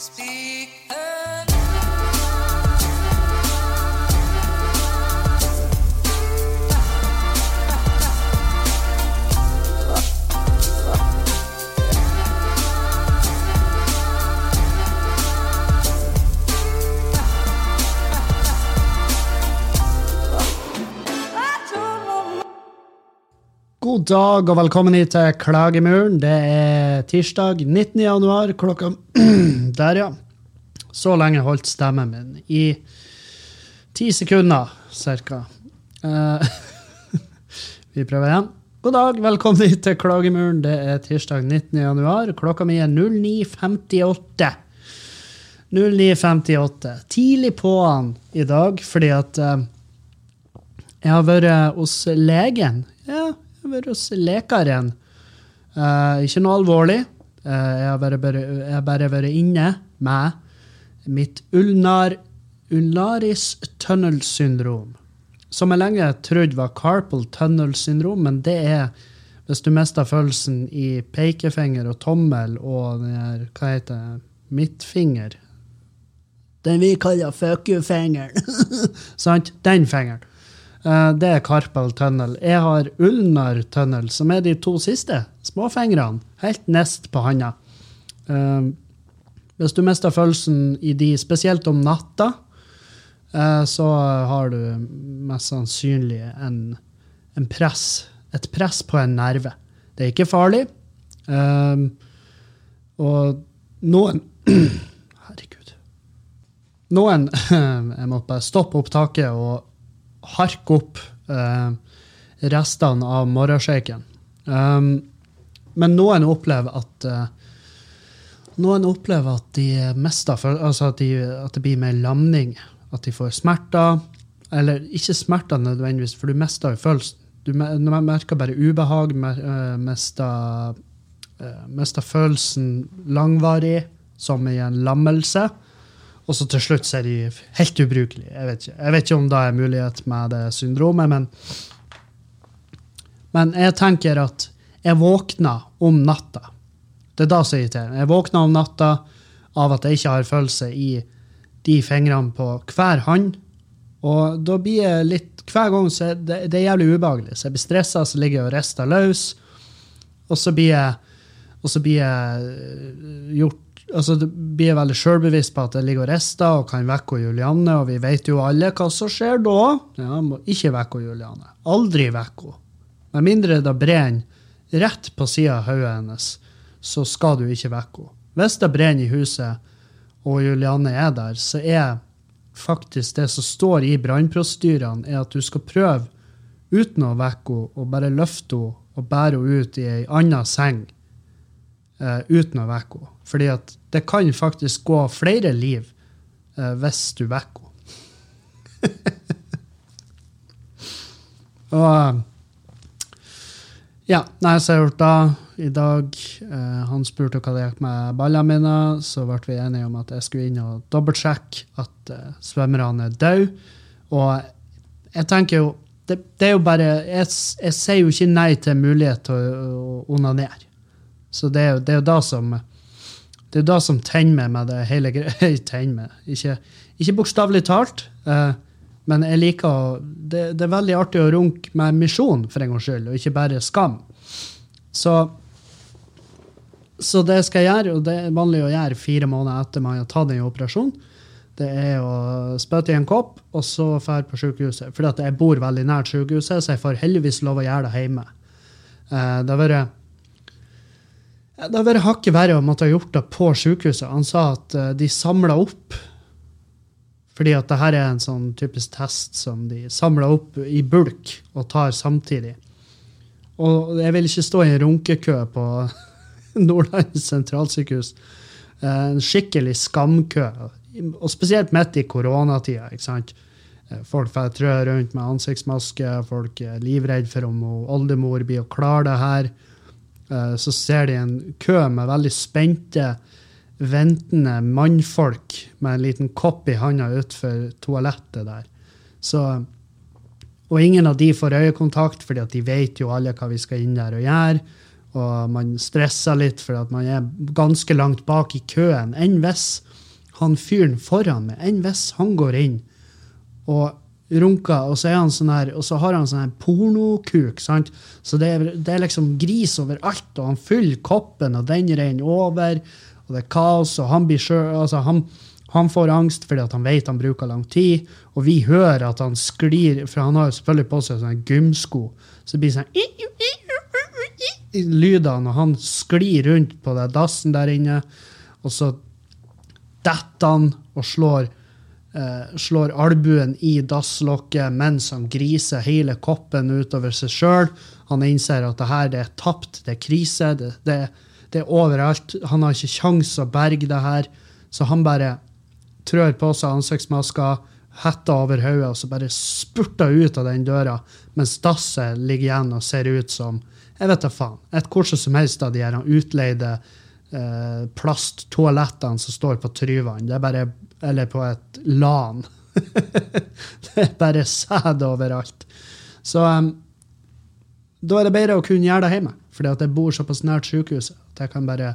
Speak God dag og velkommen hit til Klagemuren. Det er tirsdag 19. januar klokka Der, ja. Så lenge holdt stemmen min. I ti sekunder, cirka. Uh, vi prøver igjen. God dag, velkommen hit til Klagemuren. Det er tirsdag 19. januar. Klokka mi er 09.58. 09.58. Tidlig på'n i dag, fordi at uh, jeg har vært hos legen. Ja, har hos lekeren. Uh, ikke noe alvorlig. Uh, jeg, har bare, bare, bare vært inne med mitt ulnar, ulnaris tunnel syndrom. Som jeg lenge trodde var carpal tunnel syndrom, men det er hvis du mister følelsen i pekefinger og tommel og den her, hva heter det, midtfinger. Den vi kaller fuck you-fingeren. Sant? Den fingeren. Eh, Det er carpal tunnel. Jeg har ulnar tunnel, som er de to siste småfingrene, helt nest på handa. Eh, Hvis du mister følelsen i de, spesielt om natta, eh, så har du mest sannsynlig en, en press, et press på en nerve. Det er ikke farlig. Og noen Herregud. Noen Jeg måtte bare stoppe opptaket og harke opp eh, restene av morgenshaken. Um, men noen opplever at eh, noen opplever at de mister altså at, de, at det blir mer lamning. At de får smerter. Eller ikke smerter nødvendigvis, for du mister jo følelsen. Du merker bare ubehag, eh, mister, eh, mister følelsen langvarig, som i en lammelse. Og så til slutt så er de helt ubrukelige. Jeg vet ikke, jeg vet ikke om det er mulighet med det syndromet, men Men jeg tenker at jeg våkner om natta. Det er da som irriterer meg. Jeg våkner om natta av at jeg ikke har følelse i de fingrene på hver hånd. Og da blir jeg litt Hver gang så er det, det er jævlig ubehagelig. Så jeg blir stressa, så ligger jeg og rister løs. Og så blir jeg, og så blir jeg øh, gjort altså det blir veldig sjølbevisst på at jeg ligger og rister og kan vekke Julianne, og vi vet jo alle hva som skjer da. Ja, må ikke vekke Julianne. Aldri vekke henne. Med mindre det brenner rett på sida av hodet hennes, så skal du ikke vekke henne. Hvis det brenner i huset, og Julianne er der, så er faktisk det som står i brannprosedyrene, at du skal prøve, uten å vekke henne, og bare løfte henne og bære henne ut i ei anna seng eh, uten å vekke henne. Fordi at det kan faktisk gå flere liv eh, hvis du vekker henne. og ja, nei, så har gjort da i dag. Eh, han spurte hva det gikk med ballene mine, så ble vi enige om at jeg skulle inn og dobbeltsjekke at eh, svømmerne er døde. Og jeg tenker jo det, det er jo bare jeg, jeg sier jo ikke nei til mulighet til å, å onanere. Så det er det er jo da som det er da som tenner meg med det hele greia. Ikke, ikke bokstavelig talt, eh, men jeg liker å det, det er veldig artig å runke med misjon, for en gangs skyld, og ikke bare skam. Så, så det skal jeg gjøre, og det er vanlig å gjøre fire måneder etter man har tatt den operasjon. Det er å spytte i en kopp, og så dra på sykehuset. For jeg bor veldig nært sykehuset, så jeg får heldigvis lov å gjøre det hjemme. Eh, Det har vært det har vært hakket verre å måtte ha gjort det på sykehuset. Han sa at eh, de samla opp Fordi at det her er en sånn typisk test som de samler opp i bulk og tar samtidig. Og jeg vil ikke stå i en runkekø på Nordland sentralsykehus. Eh, En skikkelig skamkø. Og spesielt midt i koronatida. ikke sant? Eh, Folk får trø rundt med ansiktsmaske, folk er livredde for om oldemor blir å klare det her. Eh, Så ser de en kø med veldig spente, ventende mannfolk med en liten kopp i handa utenfor toalettet der. Så, og ingen av de får øyekontakt, fordi at de vet jo alle hva vi skal inn der og gjøre. Og man stresser litt fordi at man er ganske langt bak i køen. Enn hvis han fyren foran meg enn hvis han går inn og runker, og så, er han sånn her, og så har han sånn her pornokuk. sant? Så det er, det er liksom gris overalt, og han fyller koppen, og den renner over, og det er kaos, og han blir sjøl altså han, han får angst fordi han vet han bruker lang tid, og vi hører at han sklir, for han har jo selvfølgelig på seg sånne gymsko, så det blir sånn lydene, og han sklir rundt på det dassen der inne, og så detter han og slår, eh, slår albuen i dasslokket mens han griser hele koppen utover seg sjøl. Han innser at det her det er tapt, det er krise, det, det, det er overalt. Han har ikke kjangs å berge det her, så han bare trør på seg ansiktsmaska, hetta over hodet og så bare spurter ut av den døra, mens dasset ligger igjen og ser ut som jeg vet da faen, et hvordan som helst av de her utleide eh, plasttoalettene som står på Tryvann. Det er bare, eller på et LAN. det er bare sæd overalt. Så um, da er det bedre å kunne gjøre det hjemme, fordi at jeg bor såpass nært sykehuset at jeg kan bare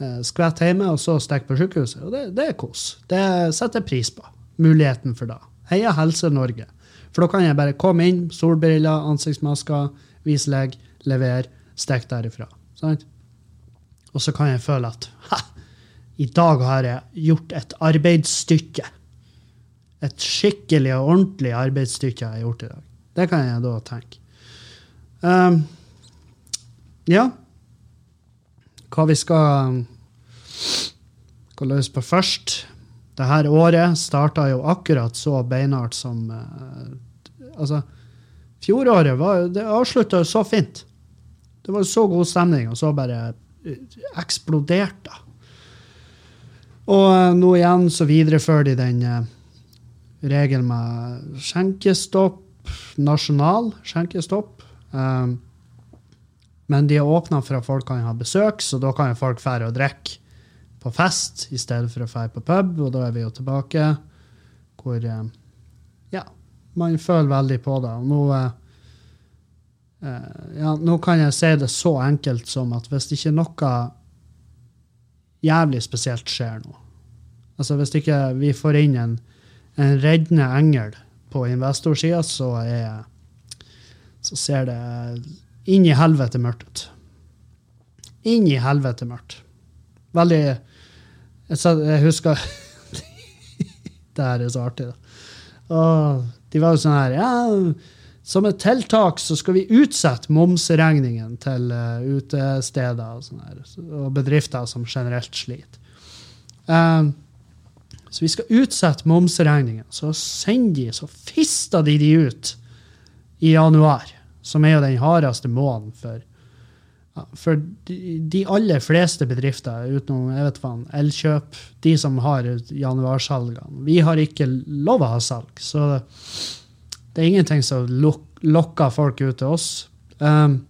uh, skvette hjemme og så stikke på sykehuset. Og det, det er kos. Det setter jeg pris på. Muligheten for det. Heia Helse-Norge. For da kan jeg bare komme inn, solbriller, ansiktsmasker, vise leg, levere, stikke derifra. Sant? Og så kan jeg føle at ha, i dag har jeg gjort et arbeidsstykke. Et skikkelig og ordentlig arbeidsstykke jeg har gjort i dag. Det kan jeg da tenke. Um, ja. Hva vi skal gå løs på først Dette året starta jo akkurat så beinhardt som uh, Altså, fjoråret var, det avslutta så fint. Det var så god stemning, og så bare eksploderte. Og eh, nå igjen så viderefører de den eh, regelen med skjenkestopp, nasjonal skjenkestopp. Um, men de er åpna for at folk kan ha besøk, så da kan jo folk fære og drikke på fest i stedet for å fære på pub, og da er vi jo tilbake hvor ja, man føler veldig på det. Og nå Eh, ja, nå kan jeg si det så enkelt som at hvis ikke noe jævlig spesielt skjer nå Altså Hvis ikke vi får inn en, en reddende engel på investorsida, så, så ser det inn i helvete mørkt ut. Inn i helvete mørkt. Veldig Jeg, husker Det her er så artig. Og de var jo sånn her ja, som et tiltak så skal vi utsette momsregningen til uh, utesteder og, her, og, bedrifter som generelt sliter. Uh, så vi skal utsette momsregningen. Så sender de, så fister de de ut i januar, som er jo den hardeste måneden for For de, de, aller fleste bedrifter, utenom jeg vet faen, Elkjøp, de som har januarsalgene Vi har ikke lov å ha salg. så det, er ingenting som lok lokker folk ut til oss. Um,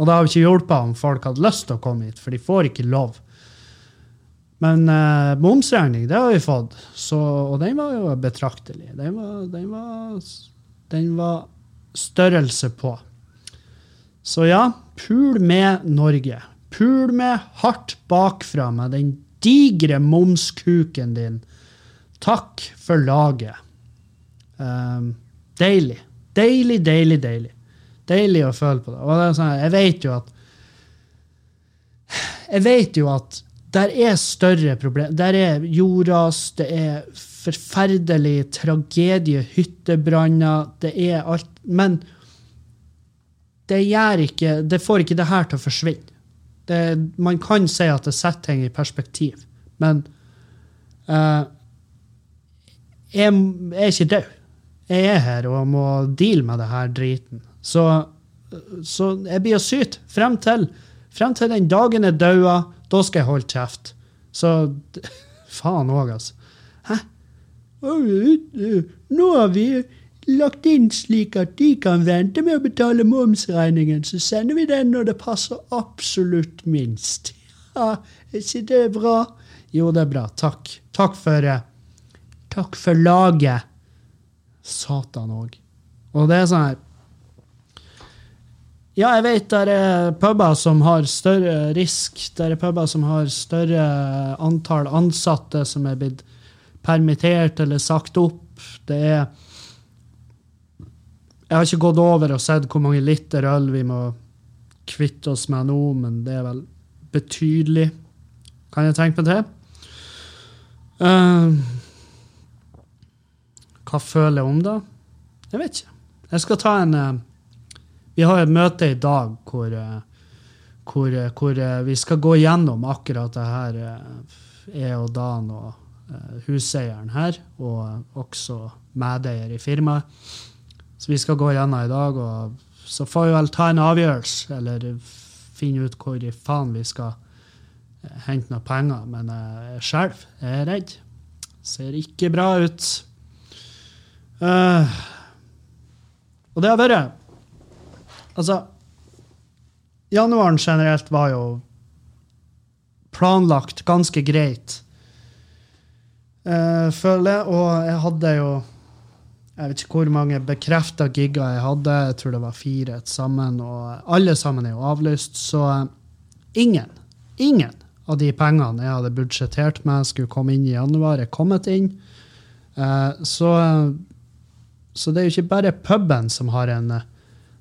og det jo ikke hjulpet om folk hadde lyst til å komme hit, for de får ikke lov. Men uh, momsregning, det har vi fått, så, og den var jo betraktelig. Den var, den var, den var størrelse på. Så ja, pul med Norge. Pul med hardt bakfra med den digre momskuken din. Takk for laget. Um, deilig. Deilig, deilig, deilig. Deilig å føle på det. Det sånn, jeg vet jo at Jeg vet jo at der er større problemer. Der er jordras, det er forferdelig tragedie, hyttebranner, det er alt. Men det gjør ikke Det får ikke det her til å forsvinne. Det, man kan si at det setter ting i perspektiv, men uh, jeg, jeg er ikke død jeg er her og må deale med det her driten. Så, så jeg blir å syte frem til, frem til den dagen jeg dauer. Da skal jeg holde kjeft. Så faen òg, altså. Hæ? Nå har vi lagt inn slik at de kan vente med å betale momsregningen, så sender vi den når det passer absolutt minst. Ja, er ikke det bra? Jo, det er bra. Takk. Takk for, uh, takk for laget. Satan òg. Og det er sånn her Ja, jeg vet der er puber som har større risk. Der er puber som har større antall ansatte som er blitt permittert eller sagt opp. Det er Jeg har ikke gått over og sett hvor mange liter øl vi må kvitte oss med nå, men det er vel betydelig, kan jeg tenke meg til. Uh, hva føler jeg om det? Jeg vet ikke. Jeg skal ta en uh, Vi har et møte i dag hvor, uh, hvor, hvor vi skal gå gjennom akkurat det her, jeg og Dan og huseieren her, og også medeier i firmaet. Så vi skal gå gjennom i dag, og så får vi vel ta en avgjørelse, eller finne ut hvor i faen vi skal hente noen penger. Men jeg selv er redd. Ser ikke bra ut. Uh, og det har vært Altså, januaren generelt var jo planlagt ganske greit, uh, føler jeg. Og jeg hadde jo Jeg vet ikke hvor mange bekrefta gigger jeg hadde. Jeg tror det var fire sammen, og alle sammen er jo avlyst. Så uh, ingen, ingen av de pengene jeg hadde budsjettert med skulle komme inn i januar, er kommet inn. så så det er jo ikke bare puben som har en,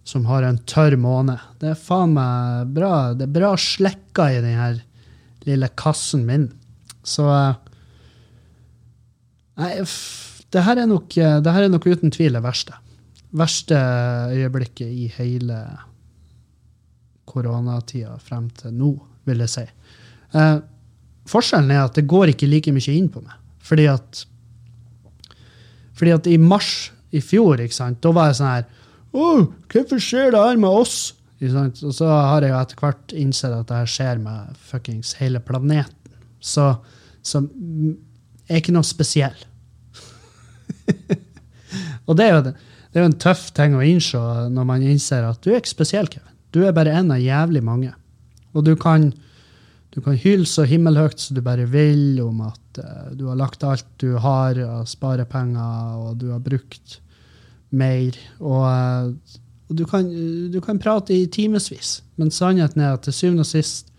som har en tørr måned. Det er faen meg bra. Det er bra slekka i den her lille kassen min. Så Nei, det her er nok, det her er nok uten tvil det verste. Verste øyeblikket i hele koronatida frem til nå, vil jeg si. Eh, forskjellen er at det går ikke like mye inn på meg. Fordi at, fordi at i mars i fjor, ikke sant, da var jeg sånn her oh, hvorfor skjer det her med oss? Og så har jeg jo etter hvert innsett at det her skjer med fuckings hele planeten. Så, så jeg er ikke noe spesiell. og det er, jo, det er, jo, en tøff ting å innse når man innser at du er ikke spesiell, Kevin. Du er bare en av jævlig mange. Og du kan, du kan hyle så himmelhøyt som du bare vil om at uh, du har lagt alt du har av sparepenger, og du har brukt mer. Og, uh, du, kan, du, kan, prate i timevis, men sannheten er at til syvende og sist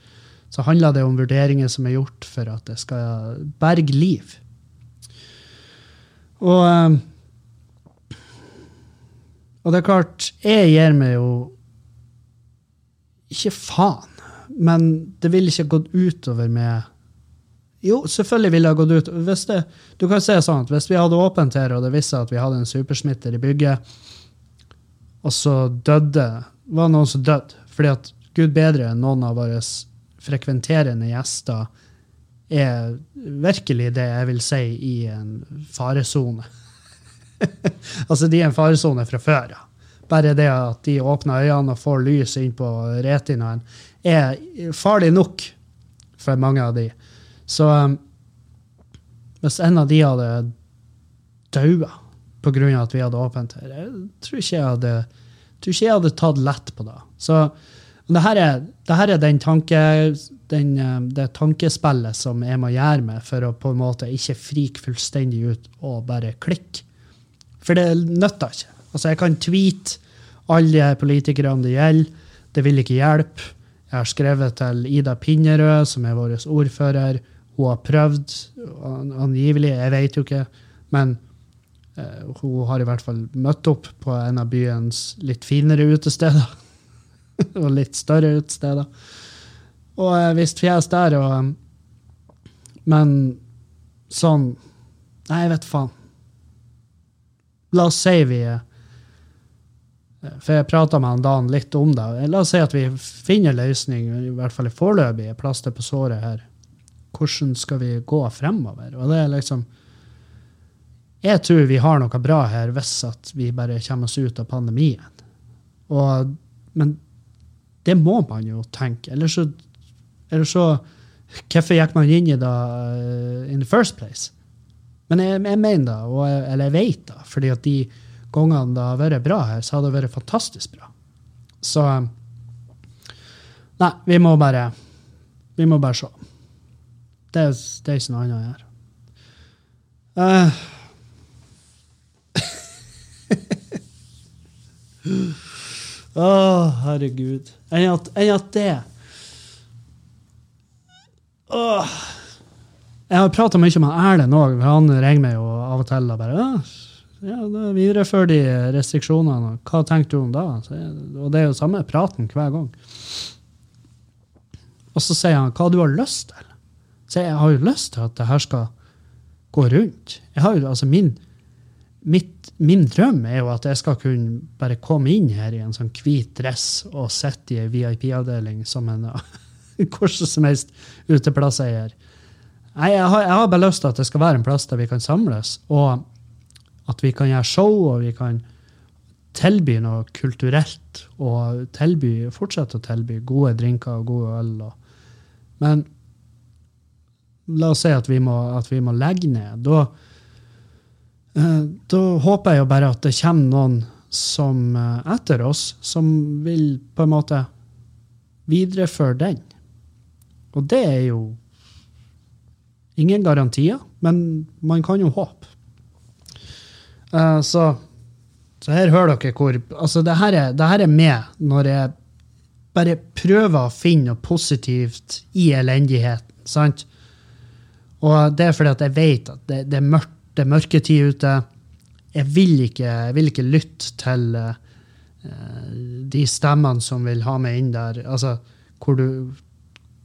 så handler det om vurderinger som er gjort for at det skal berge liv. Og, uh, og det er klart, jeg gir meg jo ikke faen, men det ville ikke gått utover med Jo, selvfølgelig ville det gått ut. Hvis det, du kan si sånn at hvis vi hadde åpent her, og det viste at vi hadde en supersmitter i bygget, og så døde var noen som døde fordi at gud bedre enn noen av våre frekventerende gjester er virkelig det jeg vil si i en faresone. altså, de er en faresone fra før, ja. Bare det at de åpner øynene og får lys inn på retinaen, er farlig nok for mange av de. Så um, hvis en av de hadde daua pga. at vi hadde åpent her, jeg tror ikke jeg hadde, tror ikke jeg hadde tatt lett på det. Så det her er, det her er den tanke, den, um, det tankespillet som jeg må gjøre med for å på en måte ikke frike fullstendig ut og bare klikke. For det nytter ikke. Altså, jeg kan tweete alle politikerne det gjelder. Det vil ikke hjelpe. Jeg har skrevet til Ida Pinnerød, som er vår ordfører. Hun har prøvd, angivelig, jeg vet jo ikke. Men uh, hun har i hvert fall møtt opp på en av byens litt finere utesteder. og litt større utesteder. Og jeg visste fjes der. Og, men sånn Nei, jeg vet faen. La oss si vi er for jeg prata med han Dan litt om det. La oss si at vi finner løsning, i hvert fall foreløpig, plaster på såret her. Hvordan skal vi gå fremover? Og det er liksom Jeg tror vi har noe bra her hvis at vi bare kommer oss ut av pandemien. Og, men det må man jo tenke. Eller så, eller så Hvorfor gikk man inn i det uh, in the first place? Men jeg, jeg mener det, eller jeg vet det, fordi at de gangene det har vært bra her, så har det vært fantastisk bra. Så Nei, vi må bare Vi må bare se. Det det er ikke noe annet å gjøre. Uh. Å, herregud. Enn at, enn at det oh. Jeg har prata mye med Erlend òg. Han ringer meg jo av og til og bare «Åh, ja, da Viderefører de restriksjonene. Hva tenker du om da? Og det er jo samme praten hver gang. Og så sier han hva du har lyst til. Så jeg har jo lyst til at det her skal gå rundt. Jeg har jo, altså min, mitt, min drøm er jo at jeg skal kunne bare komme inn her i en sånn hvit dress og sitte i ei VIP-avdeling som en hvordan som helst uteplasseier. Jeg har, jeg har bare lyst til at det skal være en plass der vi kan samles, og at vi kan gjøre show, og vi kan tilby noe kulturelt, og tilby, fortsette å tilby gode drinker og gode øl. Og, men la oss si at vi må, at vi må legge ned. Da, eh, da håper jeg jo bare at det kommer noen som eh, etter oss, som vil på en måte videreføre den. Og det er jo ingen garantier, men man kan jo håpe. Eh, så, så, her hører dere hvor Altså, det her, er, det her er med når jeg bare prøver å finne noe positivt i elendigheten. sant? Og det er fordi at jeg vet at det, det er mørkt, det er mørketid ute. Jeg vil ikke, jeg vil ikke lytte til uh, de stemmene som vil ha meg inn der. Altså, hvor du,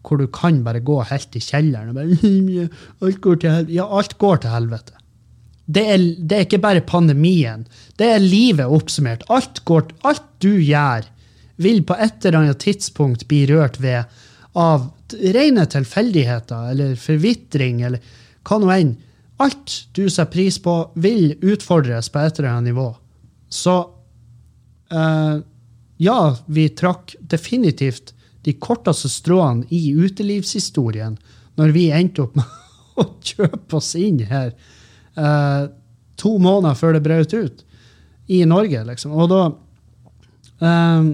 hvor du kan bare gå helt i kjelleren og bare alt går til helvete. Ja, alt går til helvete. Det er, det er, ikke bare pandemien. Det er livet oppsummert. Alt, går, alt du gjør, vil på et eller annet tidspunkt bli rørt ved av rene tilfeldigheter eller forvitring eller hva nå enn. Alt du setter pris på, vil utfordres på et eller annet nivå. Så uh, ja, vi trakk definitivt de korteste stråene i utelivshistorien når vi endte opp med å kjøpe oss inn her eh, to måneder før det brøt ut i Norge, liksom. Og da eh,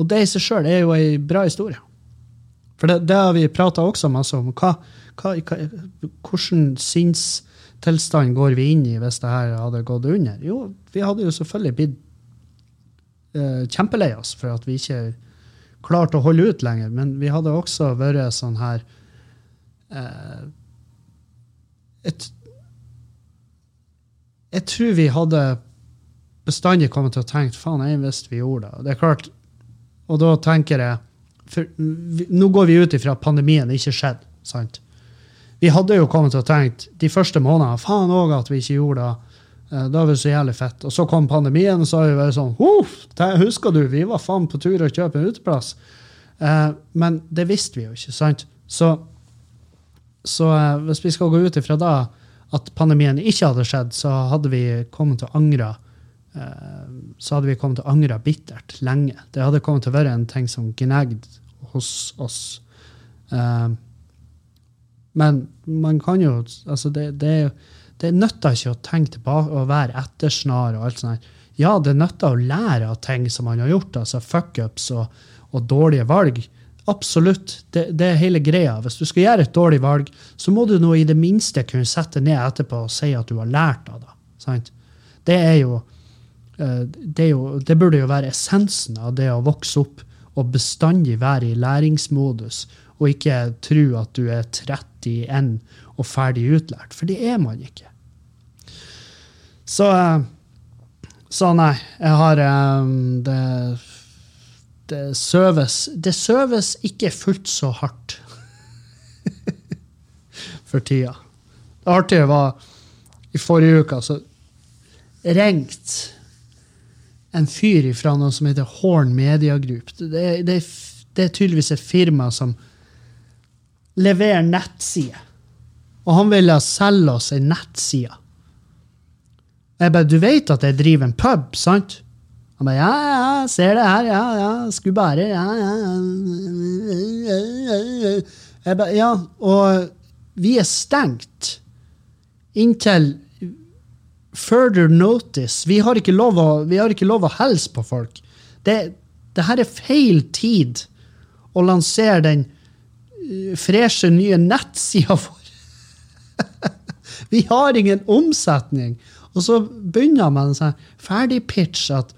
Og det i seg sjøl er jo ei bra historie. For det, det har vi prata også masse om. Hva, hva, hvordan sinnstilstand går vi inn i hvis det her hadde gått under? Jo, vi hadde jo selvfølgelig blitt eh, kjempelei oss for at vi ikke klarte å holde ut lenger. Men vi hadde også vært sånn her eh, et jeg tror vi hadde bestandig kommet til å tenke faen, jeg visste vi gjorde det. Det er klart, Og da tenker jeg for Nå går vi ut ifra at pandemien ikke skjedde. sant? Vi hadde jo kommet til å tenke de første månedene faen òg at vi ikke gjorde det. Eh, da var det så jævlig fett. Og så kom pandemien, og så har vi vært sånn Husker du, vi var faen på tur å kjøpe en uteplass. Eh, men det visste vi jo ikke, sant? Så, så eh, hvis vi skal gå ut ifra da, at pandemien ikke hadde skjedd, så hadde vi kommet til å angre eh, så hadde vi kommet til å angre bittert lenge. Det hadde kommet til å være en ting som gnagd hos oss. Eh, men man kan jo altså det, det, det nytter ikke å tenke tilbake og være ettersnar og alt sånt. Ja, det nytter å lære av ting som man har gjort, altså fuckups og, og dårlige valg. Absolutt. Det, det, er hele greia. Hvis du skal gjøre et dårlig valg, så må du nå i det minste kunne sette ned etterpå og si at du har lært av det. Sant? Det er jo eh, det, jo, det burde jo være essensen av det å vokse opp og bestandig være i læringsmodus, og ikke tro at du er 31 og ferdig utlært. For det er man ikke. Så, eh, så nei, jeg har um, det det søves Det søves ikke fullt så hardt for tida. Det artige var i forrige uke så ringte en fyr fra noe som heter Horn Media Group. Det, det, det er tydeligvis et firma som leverer nettsider. Og han ville selge oss ei nettside. Jeg bare, Du vet at jeg driver en pub, sant? Han bare Ja, ja, ser det her. Ja, ja. Skulle bare Ja, ja. Jeg bare, ja, og vi er stengt inntil further notice. Vi har ikke lov å, ikke lov å hilse på folk. Det, det her er feil tid å lansere den uh, freshe, nye nettsida vår. vi har ingen omsetning. Og så begynner man sånn ferdig pitch at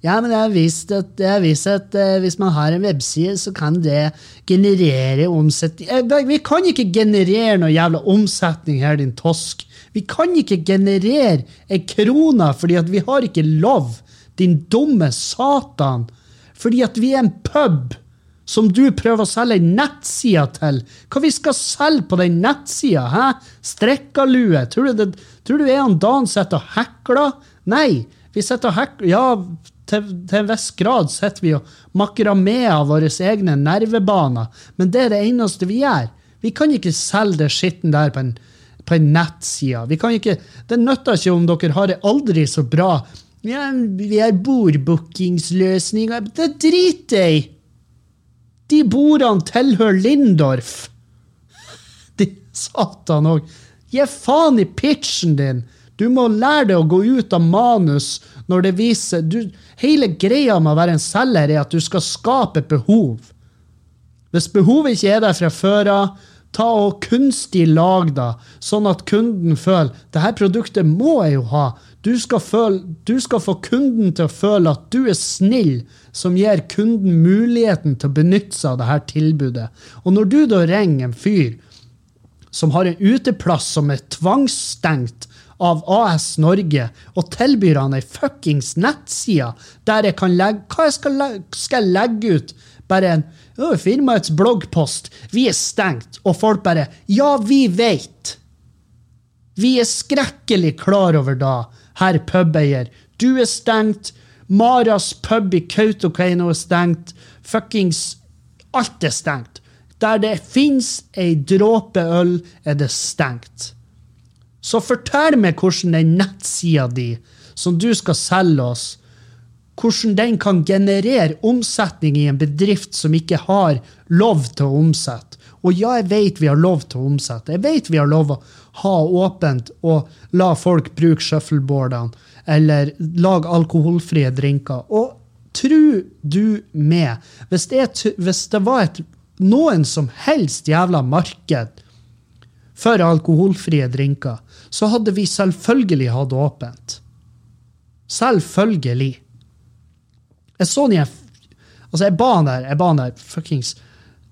Ja, men jeg har visst at, jeg har vist at uh, hvis man har en webside, så kan det generere omsetning Eh, Vi kan ikke generere noe jævla omsetning her, din tosk. Vi kan ikke generere ei krone fordi vi har ikke lov, din dumme satan. Fordi at vi er en pub som du prøver å selge ei nettside til. Hva vi skal selge på den nettsida? hæ? Strikkalue? Tror du, det, tror du er han Dan sitter og hekler? Nei, vi sitter og hekler Ja, til, til en viss grad sitter vi og makramerer våre egne nervebaner, men det er det eneste vi gjør. Vi kan ikke selge det skitten der på en, på en nettside. Vi kan ikke, det nytter ikke om dere har det aldri så bra. Ja, vi har bordbookingsløsninger. Det driter jeg i! De bordene tilhører Lindorf. De satan òg. Gi faen i pitchen din! Du må lære deg å gå ut av manus når det viser du, Hele greia med å være en selger er at du skal skape behov. Hvis behovet ikke er der fra før av, ta og kunstig lag da, sånn at kunden føler det her produktet må jeg jo ha. Du skal, føle, du skal få kunden til å føle at du er snill, som gir kunden muligheten til å benytte seg av dette tilbudet. Og når du da ringer en fyr som har en uteplass som er tvangsstengt av AS Norge, og tilbyr han ei fuckings nettside der jeg kan legge Hva jeg skal, legge, skal jeg legge ut? Bare en oh, firmaets bloggpost. Vi er stengt. Og folk bare Ja, vi veit! Vi er skrekkelig klar over da, herr pubeier. Du er stengt. Maras pub i Kautokeino er stengt. Fuckings Alt er stengt. Der det fins ei dråpe øl, er det stengt. Så fortell meg hvordan den nettsida di, som du skal selge oss, hvordan den kan generere omsetning i en bedrift som ikke har lov til å omsette. Og ja, jeg vet vi har lov til å omsette. Jeg vet vi har lov å ha åpent og la folk bruke shuffleboardene eller lage alkoholfrie drinker. Og tru du med, hvis det, hvis det var et, noen som helst jævla marked for alkoholfrie drinker, så hadde vi selvfølgelig hatt åpent. Selvfølgelig. Jeg så den Altså, jeg ba han der, jeg ba han der fuckings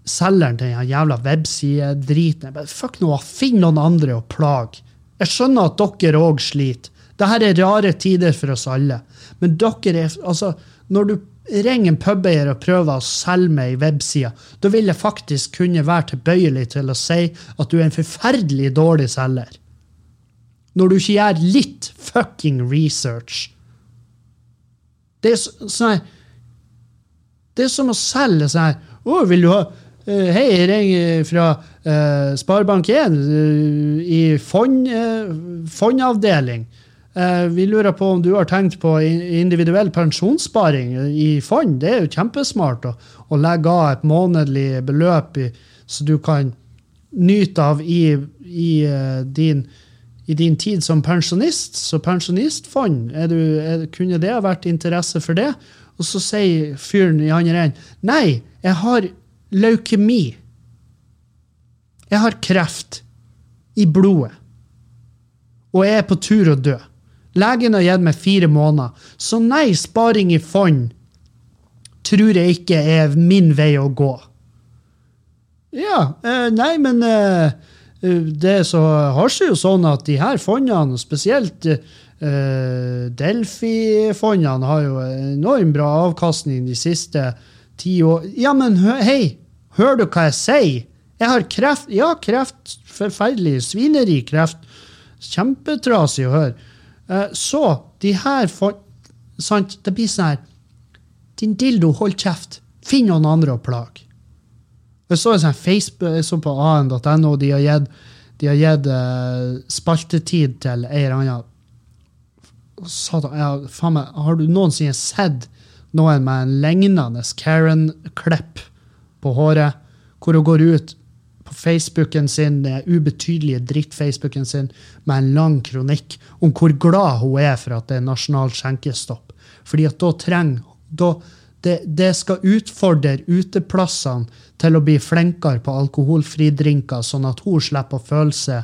selgeren til den jævla websidedriten. Fuck nå, finn noen andre å plage. Jeg skjønner at dere òg sliter. Dette er rare tider for oss alle. Men dere er Altså, når du ringer en pubeier og prøver å selge meg ei webside, da vil jeg faktisk kunne være tilbøyelig til å si at du er en forferdelig dårlig selger. Når du ikke gjør litt fucking research. Det er sånn Det er som å selge sånn Å, vil du ha uh, Hei, jeg ringer fra uh, Sparebank1 uh, i fond, fondavdeling. vi lurer på om du har tenkt på individuell pensjonssparing i fond. Det er jo kjempesmart å, å legge av et månedlig beløp i, så du kan nyte av i, i din i din tid som pensjonist, så pensjonistfond, er du, er, kunne det ha vært interesse for det? Og så sier fyren i andre enden nei, jeg har leukemi. Jeg har kreft i blodet. Og jeg er på tur å dø. Legen har gitt meg fire måneder. Så nei, sparing i fond tror jeg ikke er min vei å gå. Ja, eh, nei, men eh, det så har seg jo sånn at de her fondene, spesielt uh, Delfi-fondene, har jo enormt bra avkastning de siste ti år. Ja, men hei, hører du hva jeg sier? Jeg har kreft. Ja, kreft. Forferdelig. Svineri kreft. Kjempetrasig å høre. Uh, så de her fond... Sant? Det blir sånn her Din dildo, hold kjeft. Finn noen andre å plage. Jeg så sånn Facebook, jeg så på an.no, de har gitt, de har gitt uh, spaltetid til ei eller annen Satan, ja, faen meg, Har du noensinne sett noen med en lignende Karen-klipp på håret, hvor hun går ut på Facebooken sin, den ubetydelige dritt-Facebooken sin, med en lang kronikk om hvor glad hun er for at det er nasjonal skjenkestopp. Fordi at da trenger da, det, det, skal utfordre uteplassene til å bli flinkere på alkoholfrie drinker, sånn at hun slipper å føle seg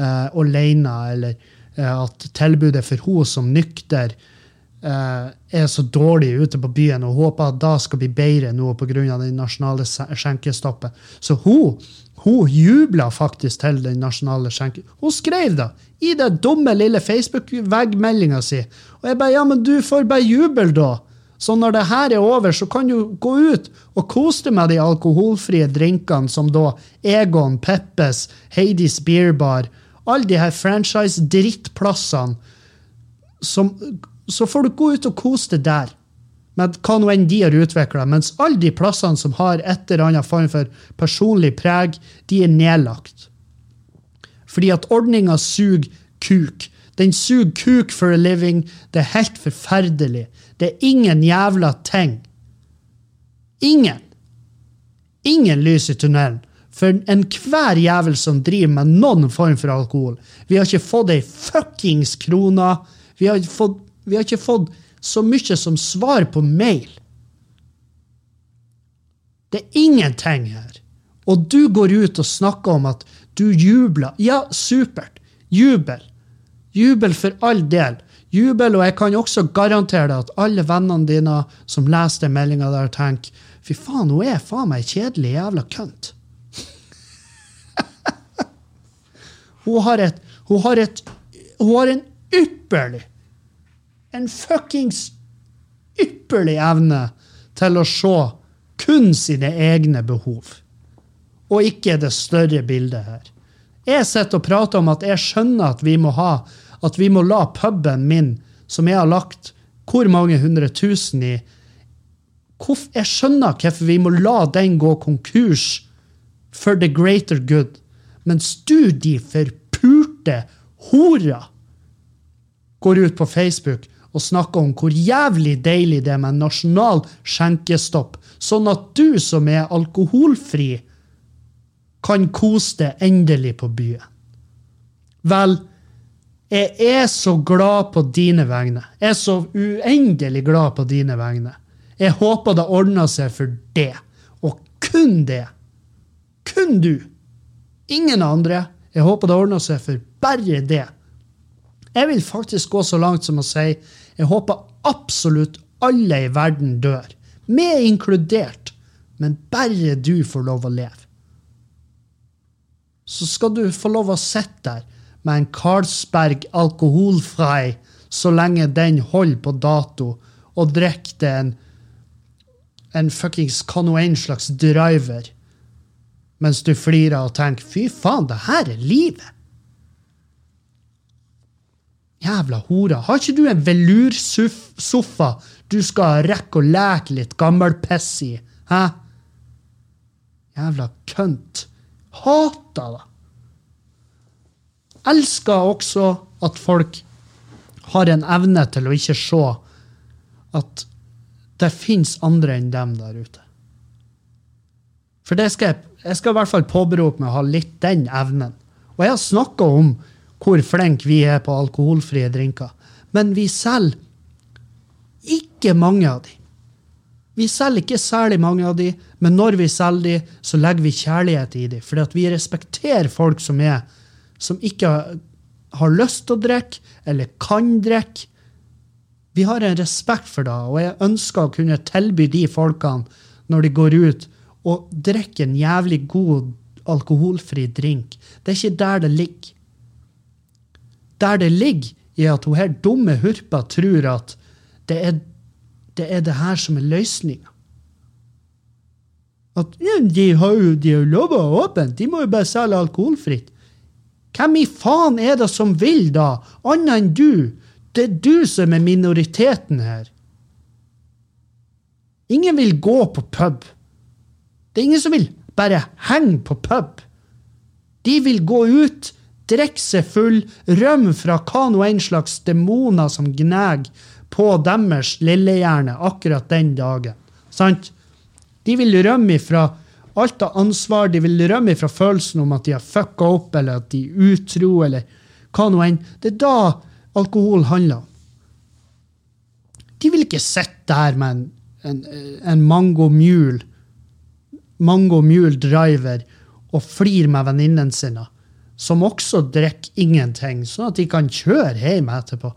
eh, alene, eller eh, at tilbudet for hun som nykter eh, er så dårlig ute på byen og håper at da skal bli bedre nå pga. den nasjonale skjenkestoppen. Så hun, hun jubla faktisk til den nasjonale skjenken. Hun skrev da i det dumme lille Facebook-veggmeldinga si. Og jeg bare ja, men du får bare jubel, da. Så når det her er over, så kan du gå ut og kose deg med de alkoholfrie drinkene som da Egon, Peppes, Hades Beer Bar, alle de her franchise-drittplassene så får du gå ut og kose deg der. Med hva nå enn de har utvikla. Mens alle de plassene som har et eller annet form for personlig preg, de er nedlagt. Fordi at ordninga suger kuk. Den suger kuk for a living. Det er helt forferdelig. Det er ingen jævla ting. Ingen. Ingen lys i tunnelen. For enhver jævel som driver med noen form for alkohol. Vi har ikke fått ei fuckings krone. Vi vi har ikke fått så mye som svar på mail. Det er ingenting her. Og du går ut og snakker om at du jubler. Ja, supert. Jubel. Jubel for all del. Jubel, og jeg kan også garantere deg at alle vennene dine som leser den meldinga der, tenker fy faen, hun er faen meg kjedelig jævla kønt. hun har et Hun har et Hun har en ypperlig En fuckings ypperlig evne til å se kun sine egne behov. Og ikke det større bildet her. Jeg sitter og prater om at jeg skjønner at vi må ha at vi må la puben min, som jeg har lagt hvor mange hundre tusen i Jeg skjønner hvorfor vi må la den gå konkurs for the greater good. Mens du, de forpurte hora, går ut på Facebook og snakker om hvor jævlig deilig det er med nasjonal skjenkestopp, sånn at du som er alkoholfri, kan kose deg endelig på byen. Vel, jeg er så glad på dine vegne. Jeg er så uendelig glad på dine vegne. Jeg håper det ordner seg for det, og kun det. Kun du. Ingen andre. Jeg håper det ordner seg for bare det. Jeg vil faktisk gå så langt som å si jeg håper absolutt alle i verden dør, meg inkludert, men bare du får lov å leve. Så skal du få lov å sitte der med en Carlsberg alkoholfrei så lenge den holder på dato, og drikker det en, en fuckings hva slags driver, mens du flirer og tenker 'fy faen, det her er livet'. Jævla hora. Har ikke du en velursofa du skal rekke å leke litt gammelpiss i? Hæ? Jævla kønt. Hater det. Elsker også at folk har en evne til å ikke se at det fins andre enn dem der ute. For det skal jeg, jeg skal i hvert fall påberope meg å ha litt den evnen. Og jeg har snakka om hvor flinke vi er på alkoholfrie drinker. Men vi selger ikke mange av de. Vi selger ikke særlig mange av de, men når vi selger de, så legger vi kjærlighet i de. Fordi at vi respekterer folk som er som ikke har lyst til å drikke, eller kan drikke. Vi har en respekt for det, og jeg ønsker å kunne tilby de folkene, når de går ut, å drikke en jævlig god alkoholfri drink. Det er ikke der det ligger. Der det ligger, er at hun her dumme hurpa tror at det er det, er det her som er løsninga. At ja, de har jo de har lova åpent, de må jo bare selge alkoholfritt. Hvem i faen er det som vil da, annet enn du? Det er du som er minoriteten her. Ingen vil gå på pub. Det er ingen som vil bare henge på pub. De vil gå ut, drikke seg full, rømme fra hva nå enn slags demoner som gnager på deres lillehjerne akkurat den dagen. Sant? De vil rømme ifra alt av ansvar, de vil rømme fra følelsen om at de har fucka opp, eller at de er utro, eller hva nå enn. Det er da alkohol handler om. De vil ikke sitte der med en, en, en Mango Mule, Mango Mule Driver og flire med venninnene sine, som også drikker ingenting, sånn at de kan kjøre hjem etterpå.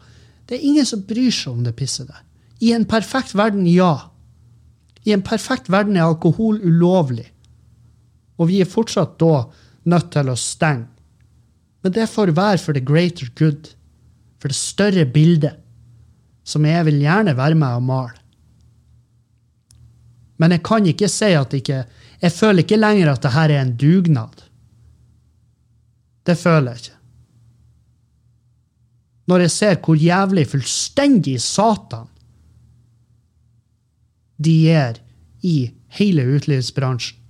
Det er ingen som bryr seg om det pisset der. I en perfekt verden, ja. I en perfekt verden er alkohol ulovlig. Og vi er fortsatt da nødt til å stenge. Men det får være for the greater good. For det større bildet. Som jeg vil gjerne være med og male. Men jeg kan ikke si at ikke Jeg føler ikke lenger at det her er en dugnad. Det føler jeg ikke. Når jeg ser hvor jævlig fullstendig satan de er i hele utelivsbransjen.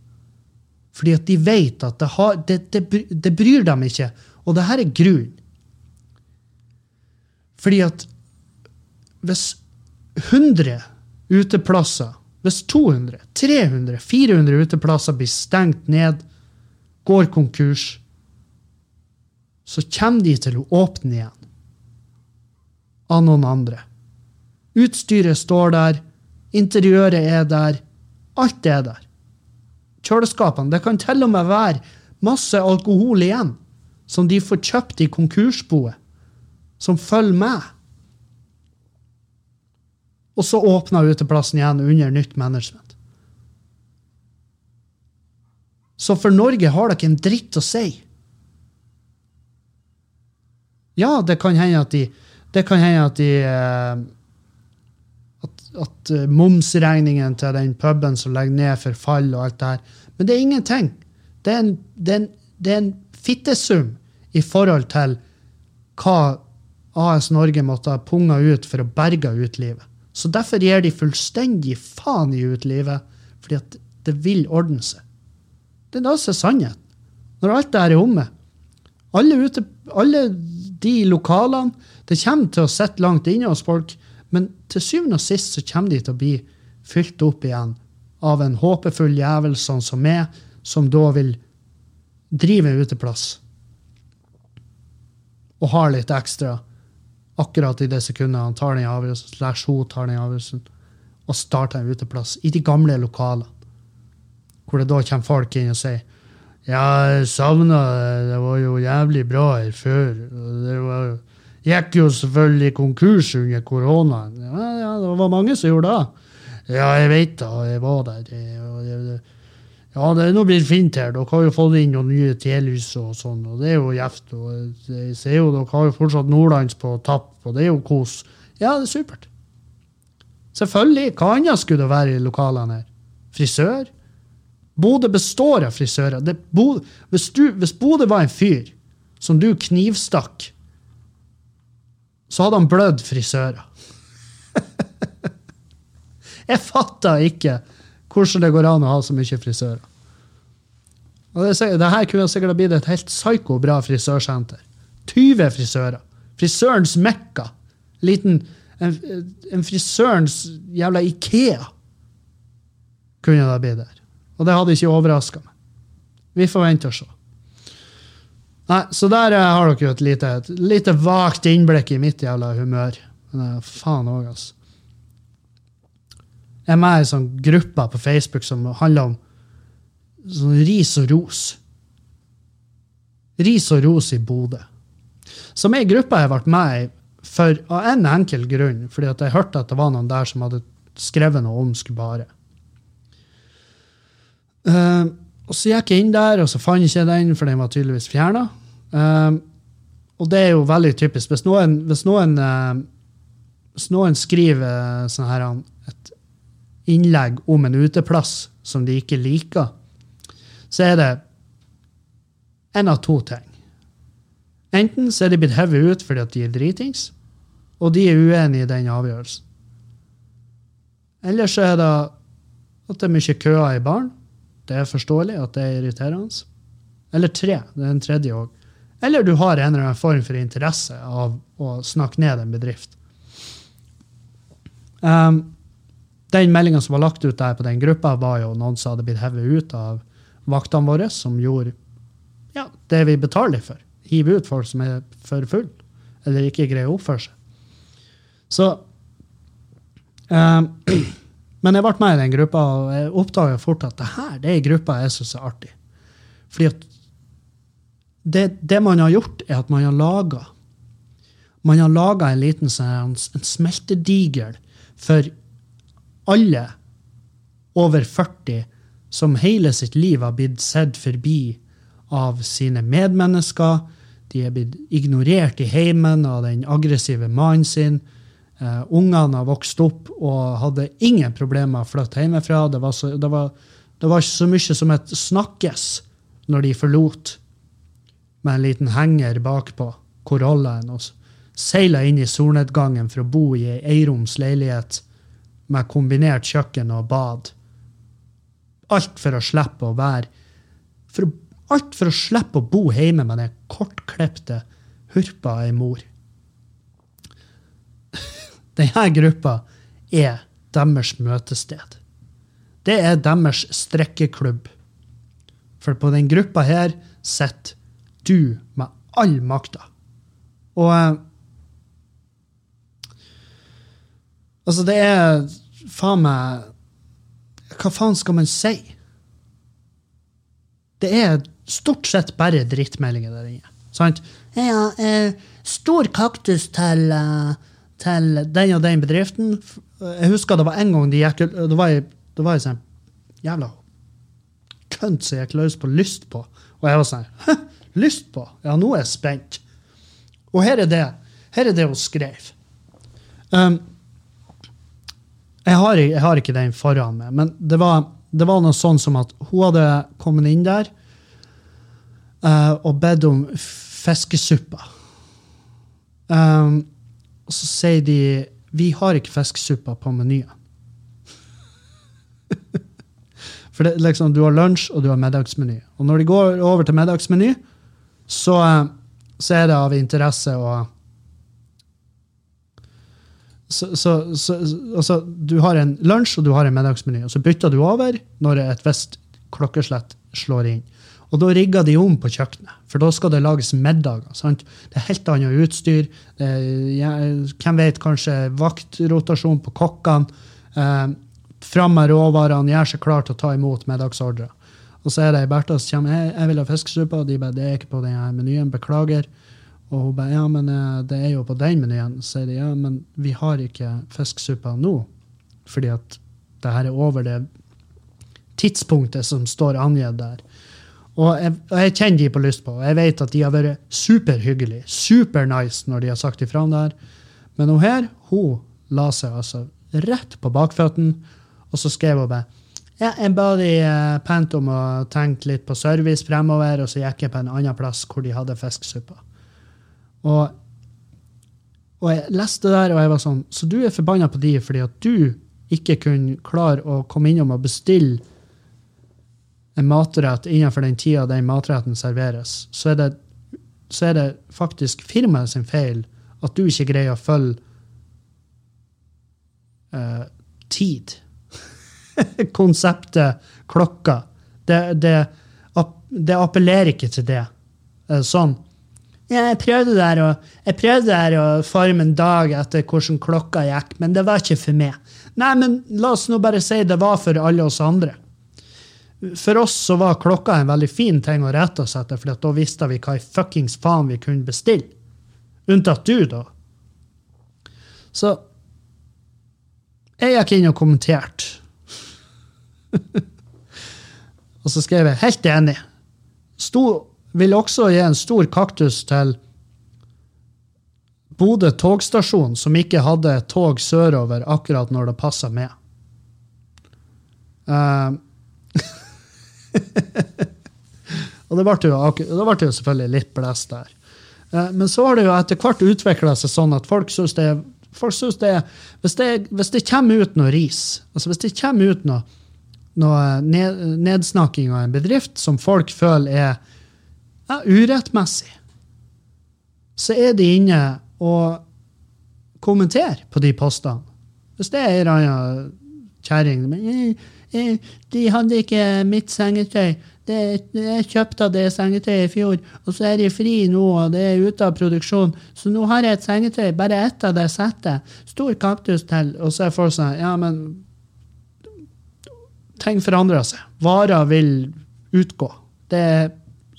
Fordi at de vet at det, har, det, det, det bryr dem ikke. Og det her er grunnen. Fordi at hvis 100 uteplasser, hvis 200, 300, 400 uteplasser blir stengt ned, går konkurs, så kommer de til å åpne igjen. Av noen andre. Utstyret står der, interiøret er der, alt er der. Kjøleskapene. Det kan til og med være masse alkohol igjen, som de får kjøpt i konkursboet, som følger med. Og så åpner uteplassen igjen under nytt management. Så for Norge har dere en dritt å si. Ja, det kan hende at de, det kan hende at de eh, at, eh, momsregningen til den puben som legger ned, for fall og alt det her. Men det er ingenting. Det er en, det er en, det er en fittesum i forhold til hva AS Norge måtte ha punga ut for å berge utelivet. Så derfor gir de fullstendig faen i utelivet, fordi at det vil ordne seg. Det er da som er sannheten. Når alt det her er omme. Alle, ute, alle de lokalene Det kommer til å sitte langt inne hos folk, men til syvende og sist så kommer de til å bli fylt opp igjen av en håpefull jævel sånn som meg, som da vil drive uteplass. Og har litt ekstra akkurat i det sekundet han tar den avgjørelsen, slash hun tar den avgjørelsen, og starter en uteplass i de gamle lokalene. Hvor det da kommer folk inn og sier ja, jeg savna det. Det var jo jævlig bra her før. Det var, gikk jo selvfølgelig konkurs under koronaen. Ja, ja, det var mange som gjorde det. Ja, jeg vet da, jeg var der. Ja, det er nå blitt fint her. Dere har jo fått inn noen nye telys og sånn, og det er jo gjevt. Jeg ser jo dere har jo fortsatt Nordlands på tapp, og det er jo kos. Ja, det er supert. Selvfølgelig. Hva annet skulle det være i lokalene her? Frisør? Bodø består av frisører. Det, Bo, hvis, du, hvis Bodø var en fyr som du knivstakk, så hadde han blødd frisører. Jeg fatter ikke hvordan det går an å ha så mye frisører. Og det, det her kunne sikkert ha blitt et helt psyko bra frisørsenter. 20 frisører. Frisørens mekka. Liten, en, en frisørens jævla Ikea kunne det blitt der. Og det hadde ikke overraska meg. Vi får vente og se. Nei, Så der uh, har dere jo et lite, et lite vagt innblikk i mitt jævla humør. Men uh, faen òg, altså. Jeg er med i sånn gruppe på Facebook som handler om sånn ris og ros. Ris og ros i Bodø. Som ei gruppe jeg ble med i for, av en enkel grunn, fordi at jeg hørte at det var noen der som hadde skrevet noe om Skubare. Uh, og så gikk jeg inn der, og så fant jeg ikke den, for den var tydeligvis fjerna. Uh, eh, og det er jo veldig typisk. Hvis noen, hvis noen, uh, hvis noen skriver sånn her, et innlegg om en uteplass som de ikke liker, så er det en av to ting. Enten så er de blitt hevet ut fordi at de er dritings, og de er uenig i den avgjørelsen. Eller så er det at det er mye køer i baren. Det er forståelig at det er irriterende. Eller tre. Det er en tredje òg. Eller du har en eller annen form for interesse av å snakke ned en bedrift. Um, den meldinga som var lagt ut der på den gruppa, var jo noen som hadde blitt hevet ut av vaktene våre, som gjorde ja, det vi betaler for. Hive ut folk som er for full, eller ikke greier å oppføre seg. Så um, Men jeg ble med i den gruppa, og jeg oppdaga fort at det her det er en gruppa jeg syns er artig. Fordi at det, det, man har gjort, er at man har laga Man har laga en liten en, en smeltedigel for alle over 40 som hele sitt liv har blitt sett forbi av sine medmennesker. De er blitt ignorert i heimen av den aggressive mannen sin. Uh, ungene har vokst opp og hadde ingen problemer med å flytte hjemmefra. Det var, så, det, var, det var, ikke så mye som et snakkes når de forlot med en liten henger bakpå Corollaen og seila inn i solnedgangen for å bo i ei eiroms leilighet med kombinert kjøkken og bad. Alt for å slippe å være for, Alt for å slippe å bo hjemme med den kortklipte hurpa ei mor. Denne gruppa er deres møtested. Det er deres strekkeklubb. For på den gruppa her sitter du med all makta. Og eh, Altså, det er faen meg Hva faen skal man si? Det er stort sett bare drittmeldinger der inne. Sant? Ja, eh, stor kaktus til, uh, til den og den bedriften. Jeg husker det var en gang de gikk Det var ei, det var sånn jævla kønt som gikk løs på lyst på. Og jeg var sånn Lyst på? Ja, nå er jeg spent. Og her er det. Her er det hun skrev. Um, jeg, har, jeg, har, ikke den foran meg, men det var, det var, noe sånn som at hun hadde kommet inn der uh, og bedt om fiskesuppa. Um, og så sier de vi har ikke fiskesuppa på menyen. For det, liksom, du har lunsj og du har middagsmeny. Og når de går over til middagsmeny, så, så er det av interesse å så, så, så altså, du har en lunsj og du har en middagsmeny, og så bytter du over når et visst klokkeslett slår inn. Og da rigger de om på kjøkkenet, for da skal det lages middager. Sant? Det er helt annet utstyr. Er, hvem vet, kanskje vaktrotasjon på kokkene. Eh, fram med råvarene, gjør seg klar til å ta imot middagsordre. Og så er det ei Bertha som kommer jeg, jeg vil ha fiskesuppe, og de bare det er ikke på denne menyen, beklager. Og hun bare ja, men eh, det er jo på den menyen. Så sier de ja, men vi har ikke fiskesuppa nå, fordi at det her er over det tidspunktet som står angitt der. Og jeg, og jeg, kjenner de på lyst på, og jeg vet at de har vært superhyggelige, supernice når de har sagt ifra om det her. Men hun her hun la seg altså rett på bakføttene, og så skrev hun bare ja, jeg ba de uh, pent om å tenke litt på service fremover, og så gikk jeg på en annen plass hvor de hadde fiskesuppa. Og, og, jeg leste der, og jeg var sånn Så du er forbanna på de fordi at du ikke kunne klare å komme innom og bestille en matrett innenfor den tida den matretten serveres, så er det, så er det faktisk firmaet sin feil at du ikke greier å følge uh, tid konseptet klokka. Det, det, det, appellerer ikke til det. Eh, sånn. Jeg prøvde der å, jeg prøvde der å forme en dag etter hvordan klokka gikk, men det var ikke for meg. Nei, men la oss nå bare si det var for alle oss andre. For oss så var klokka en veldig fin ting å rette oss etter, for da visste vi hva i fuckings faen vi kunne bestille. Unntatt du, da. Så jeg gikk inn og kommenterte og så skrev jeg 'helt enig'. Stor, vil også gi en stor kaktus til Bodø togstasjon, som ikke hadde tog sørover akkurat når det passa med. Uh, og det ble, jo, det ble jo selvfølgelig litt blest der. Uh, men så har det jo etter hvert utvikla seg sånn at folk syns det, det hvis, det hvis det kommer ut noe ris, altså hvis det kommer ut noe noe nedsnakking av en bedrift som folk føler er ja, urettmessig, så er de inne og kommenterer på de postene. Hvis det er ei eller annen kjerring De hadde ikke mitt sengetøy. Det, jeg kjøpte det sengetøyet i fjor, og så er de fri nå, og det er ute av produksjon. Så nå har jeg et sengetøy, bare ett av det settet. Stor kaktus til. Og så er folk sånn Ja, men ting forandrer seg. Varer vil utgå. Det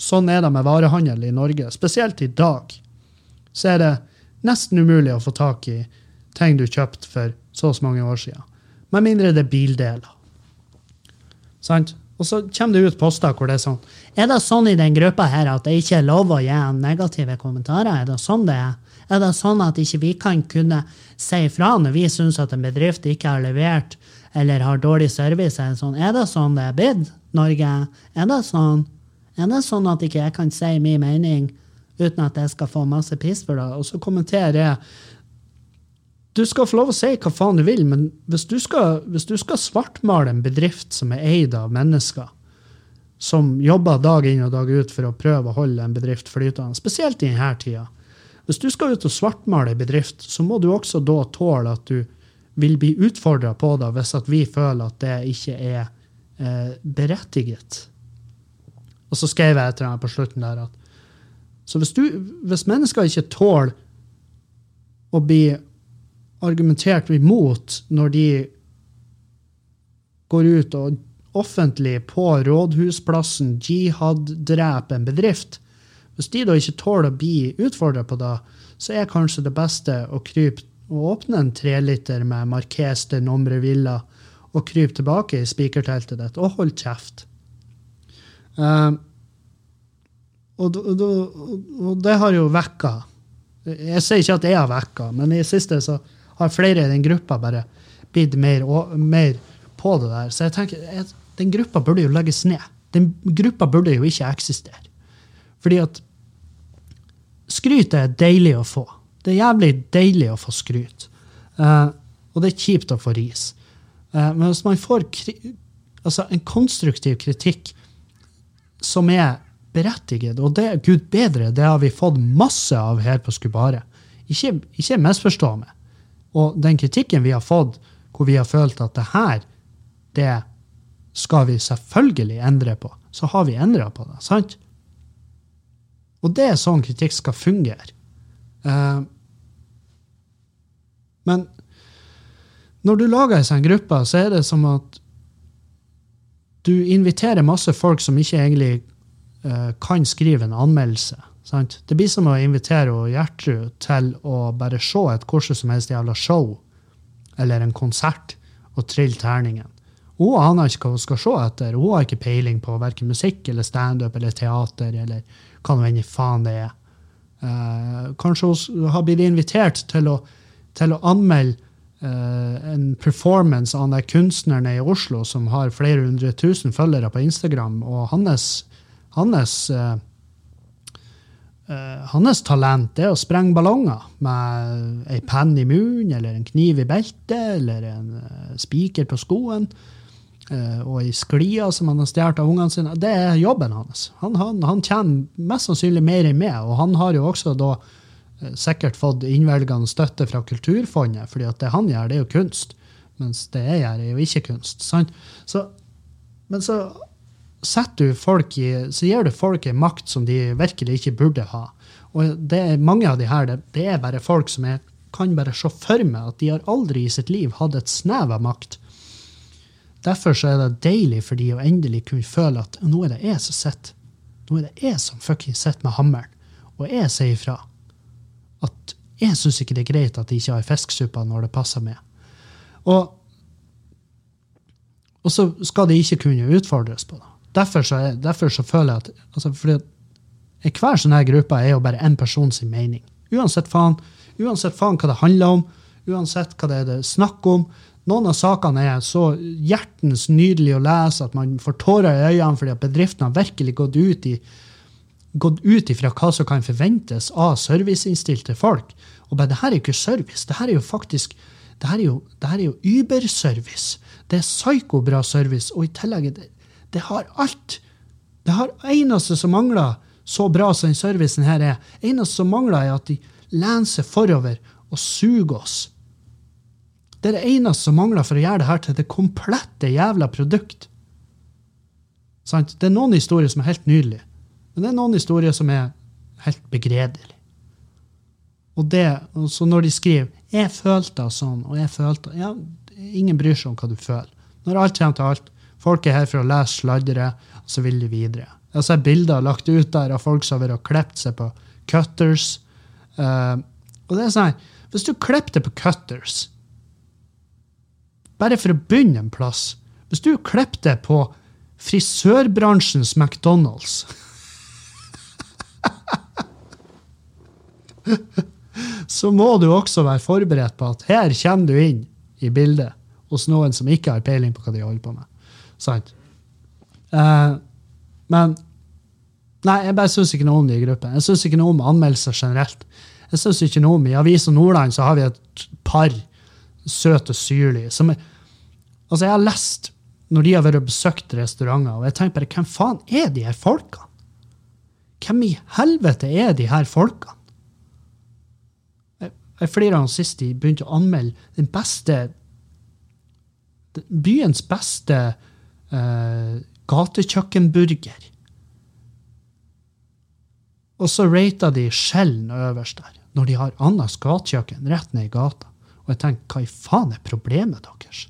sånn er det med varehandel i Norge. Spesielt i dag. Så er det nesten umulig å få tak i ting du kjøpte for så og så mange år siden. Med mindre det er bildeler. Sant? Og så kommer det ut poster hvor det er sånn Er det sånn i den gruppa her at det ikke er lov å gi negative kommentarer? Er det sånn det er? Er det sånn at ikke vi kan kunne si ifra når vi syns at en bedrift ikke har levert eller har dårlig service? Er det sånn, er det, sånn det er blitt, Norge? Er det sånn? Er det sånn at ikke jeg kan si min mening uten at jeg skal få masse piss for det? Og så kommenterer jeg du skal få lov å si hva faen du vil, men hvis du skal, hvis du skal svartmale en bedrift som er eid av mennesker, som jobber dag inn og dag ut for å prøve å holde en bedrift flytende, spesielt i denne tida Hvis du skal ut og svartmale en bedrift, så må du også da tåle at du vil bli utfordra på det hvis at vi føler at det ikke er eh, berettiget. Og så skrev jeg etter på slutten der at så hvis, du, hvis mennesker ikke tåler å bli argumentert imot når de går ut og offentlig på rådhusplassen jihad-dreper en bedrift, hvis de da ikke tåler å bli utfordra på det, så er kanskje det beste å krype og åpne en treliter med Marques de Nombre Villa og krype tilbake i spikerteltet ditt og holde kjeft. Uh, og, og, og, det har jo vekka Jeg sier ikke at jeg har vekka, men i siste så har flere i den gruppa bare blitt mer, mer, på det der. Så jeg tenker, jeg, den gruppa burde jo legges ned. Den gruppa burde jo ikke eksistere. Fordi at skryt er deilig å få. Det er jævlig deilig å få skryt. Uh, og det er kjipt å få ris. Uh, men hvis man får altså en konstruktiv kritikk som er berettiget, og det, gud bedre, det har vi fått masse av her på Skubare. Ikke, ikke misforstå meg. Og den kritikken vi har fått, hvor vi har følt at det her, det skal vi selvfølgelig endre på, så har vi endra på det. sant? Og det er sånn kritikk skal fungere. Uh, men når du lager ei sånn gruppe, så er det som at du inviterer masse folk som ikke egentlig uh, kan skrive en anmeldelse. Sant? Det blir som å invitere Gjertrud til å bare se et hvordan som helst jævla show eller en konsert og trille terningen. Hun aner ikke hva hun skal se etter. Hun har ikke peiling på verken musikk eller standup eller teater eller hva nå enn faen det er. Uh, kanskje hun har blitt invitert til å, til å anmelde uh, en performance av den kunstneren i Oslo som har flere hundre tusen følgere på Instagram, og hans, hans uh, Uh, hans talent er å sprenge ballonger med ei penn i munnen eller en kniv i beltet eller en uh, spiker på skoen uh, og ei sklie som han har stjålet av ungene sine. Det er jobben hans. Han, han, han, tjener mest sannsynlig mer enn meg, og han har jo også da sikkert fått innvelgende støtte fra Kulturfondet, fordi at det han gjør, det er jo kunst, mens det jeg gjør, er jo ikke kunst. Sant? Så, men så setter du folk i, så gir du folk en makt som de virkelig ikke burde ha. Og det er mange av de her, det, det er bare folk som jeg kan bare se for meg at de har aldri i sitt liv hatt et snev av makt. Derfor så er det deilig for de å endelig kunne føle at nå er det jeg som sitter. Nå er det jeg som fucking sitter med hammeren. Og jeg sier ifra. At jeg syns ikke det er greit at de ikke har fiskesuppe når det passer meg. Og, og så skal de ikke kunne utfordres på det. Derfor så, er, derfor så føler jeg at altså fordi Hver sånn her gruppe er jo bare én person sin mening. Uansett faen, uansett faen hva det handler om, uansett hva det er det er snakk om. Noen av sakene er så hjertens nydelig å lese at man får tårer i øynene fordi at bedriften har virkelig gått ut i gått ut ifra hva som kan forventes av serviceinnstilte folk. Og bare, det her er jo ikke service. Det her er jo faktisk det her er jo, det her er jo Uber-service. Det er psyko-bra service. Og i tillegg det, det har alt. Det har eneste som mangler, så bra som den servicen her er, eneste som mangler, er at de lener seg forover og suger oss. Det er det eneste som mangler for å gjøre det her til det komplette jævla produkt. Sant? Det er noen historier som er helt nydelige, men det er noen historier som er helt begredelige. Og det, så når de skriver 'Jeg følte det sånn', og 'jeg følte Ja, ingen bryr seg om hva du føler. Når alt kommer til alt, Folk er her for å lese sladdere, og så vil de videre. Jeg sett bilder lagt ut der av folk som har vært klippet seg på cutters. Uh, Og det er sånn, Hvis du klipper det på cutters Bare for å begynne en plass Hvis du klipper det på frisørbransjens McDonald's Så må du også være forberedt på at her kommer du inn i bildet hos noen som ikke har peiling på hva de holder på med. Sant? Uh, men Nei, jeg bare syns ikke noe om de i gruppen. Jeg syns ikke noe om anmeldelser generelt. Jeg synes ikke noe om I Avisa Nordland så har vi et par søte og syrlige som er, Altså, jeg har lest når de har vært og besøkt restauranter, og jeg tenker bare hvem faen er de her folkene? Hvem i helvete er de her folkene? Jeg, jeg flirer av sist de begynte å anmelde den beste Byens beste uh, gatekjøkkenburger. Og så rater de skjellen øverst der, når de har Annas gatekjøkken rett ned i gata. Og jeg tenker, hva i faen er problemet deres?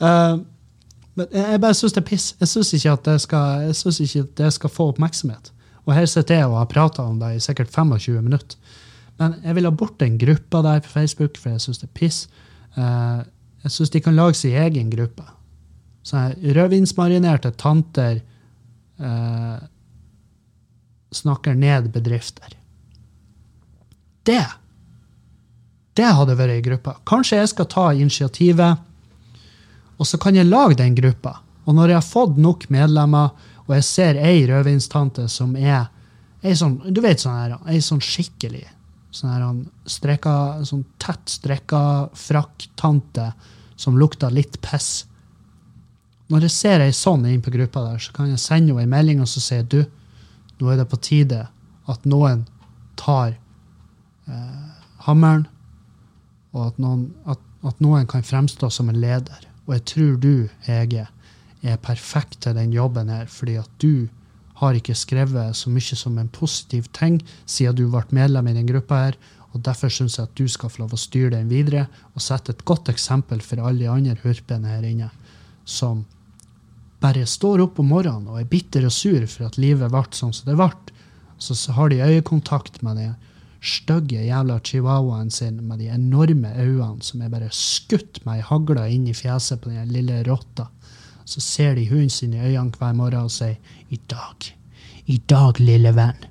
uh, men jeg bare syns det er piss. Jeg syns ikke, ikke at det skal få oppmerksomhet. Og her sitter jeg og har prata om det i sikkert 25 minutter. Men jeg vil ha bort den gruppa der på Facebook, for jeg syns det er piss. Uh, jeg syns de kan lage sin egen gruppe. Sånne rødvinsmarinerte tanter eh, snakker ned bedrifter. Det det hadde vært ei gruppe. Kanskje jeg skal ta initiativet, og så kan jeg lage den gruppa. Og når jeg har fått nok medlemmer, og jeg ser ei rødvinstante som er ei sånn, du vet sånn her, ei sånn skikkelig sånn strekka, sånn tett strekka frakktante som lukter litt piss. Når jeg ser ei sånn inn på gruppa der, så kan jeg sende henne en melding og så si du, nå er det på tide at noen tar eh, hammeren, og at noen, at, at noen, kan fremstå som en leder. Og jeg tror du, Hege, er perfekt til den jobben her, fordi at du har ikke skrevet så mye som en positiv ting siden du ble medlem i den gruppa her, og Derfor syns jeg at du skal få lov å styre den videre og sette et godt eksempel for alle de andre hurpene her inne som bare står opp om morgenen og er bitter og sur for at livet ble sånn som det ble. Så, har de øyekontakt med den stygge jævla chihuahuaen sin med de enorme øynene som er bare skutt med ei hagle inn i fjeset på den lille rotta. Så ser de hunden sin i øynene hver morgen og sier i dag, i dag, lille venn,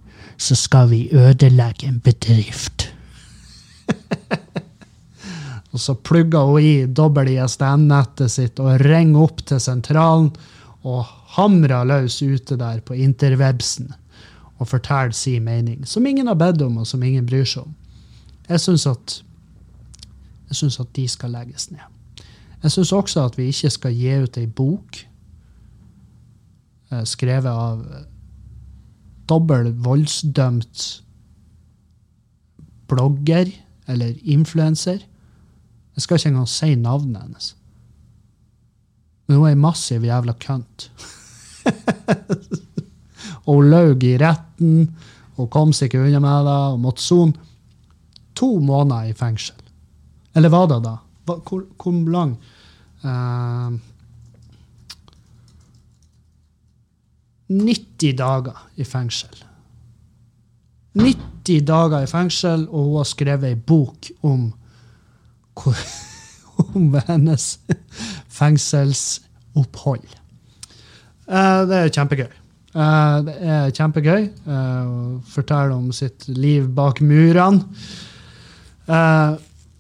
så skal vi ødelegge en bedrift. og så plugger hun i dobbel-ISDN-nettet sitt og ringer opp til sentralen og hamrer løs ute der på interwebsen og forteller sin mening, som ingen har bedt om, og som ingen bryr seg om. Jeg syns at, at de skal legges ned. Jeg syns også at vi ikke skal gi ut ei bok eh, skrevet av dobbel voldsdømt blogger eller influenser. Jeg skal ikke engang si navnet hennes. Men hun er ei massiv jævla kønt. og hun løy i retten og kom seg ikke unna med det og måtte sone to måneder i fengsel. Eller var det da? Hvor, hvor lang? Uh, eh, 90 dager i fengsel. 90 dager i fengsel, og hun har skrevet ei bok om, om hennes fengselsopphold. Uh, det er kjempegøy. Uh, det er kjempegøy uh, fortelle om sitt liv bak murene.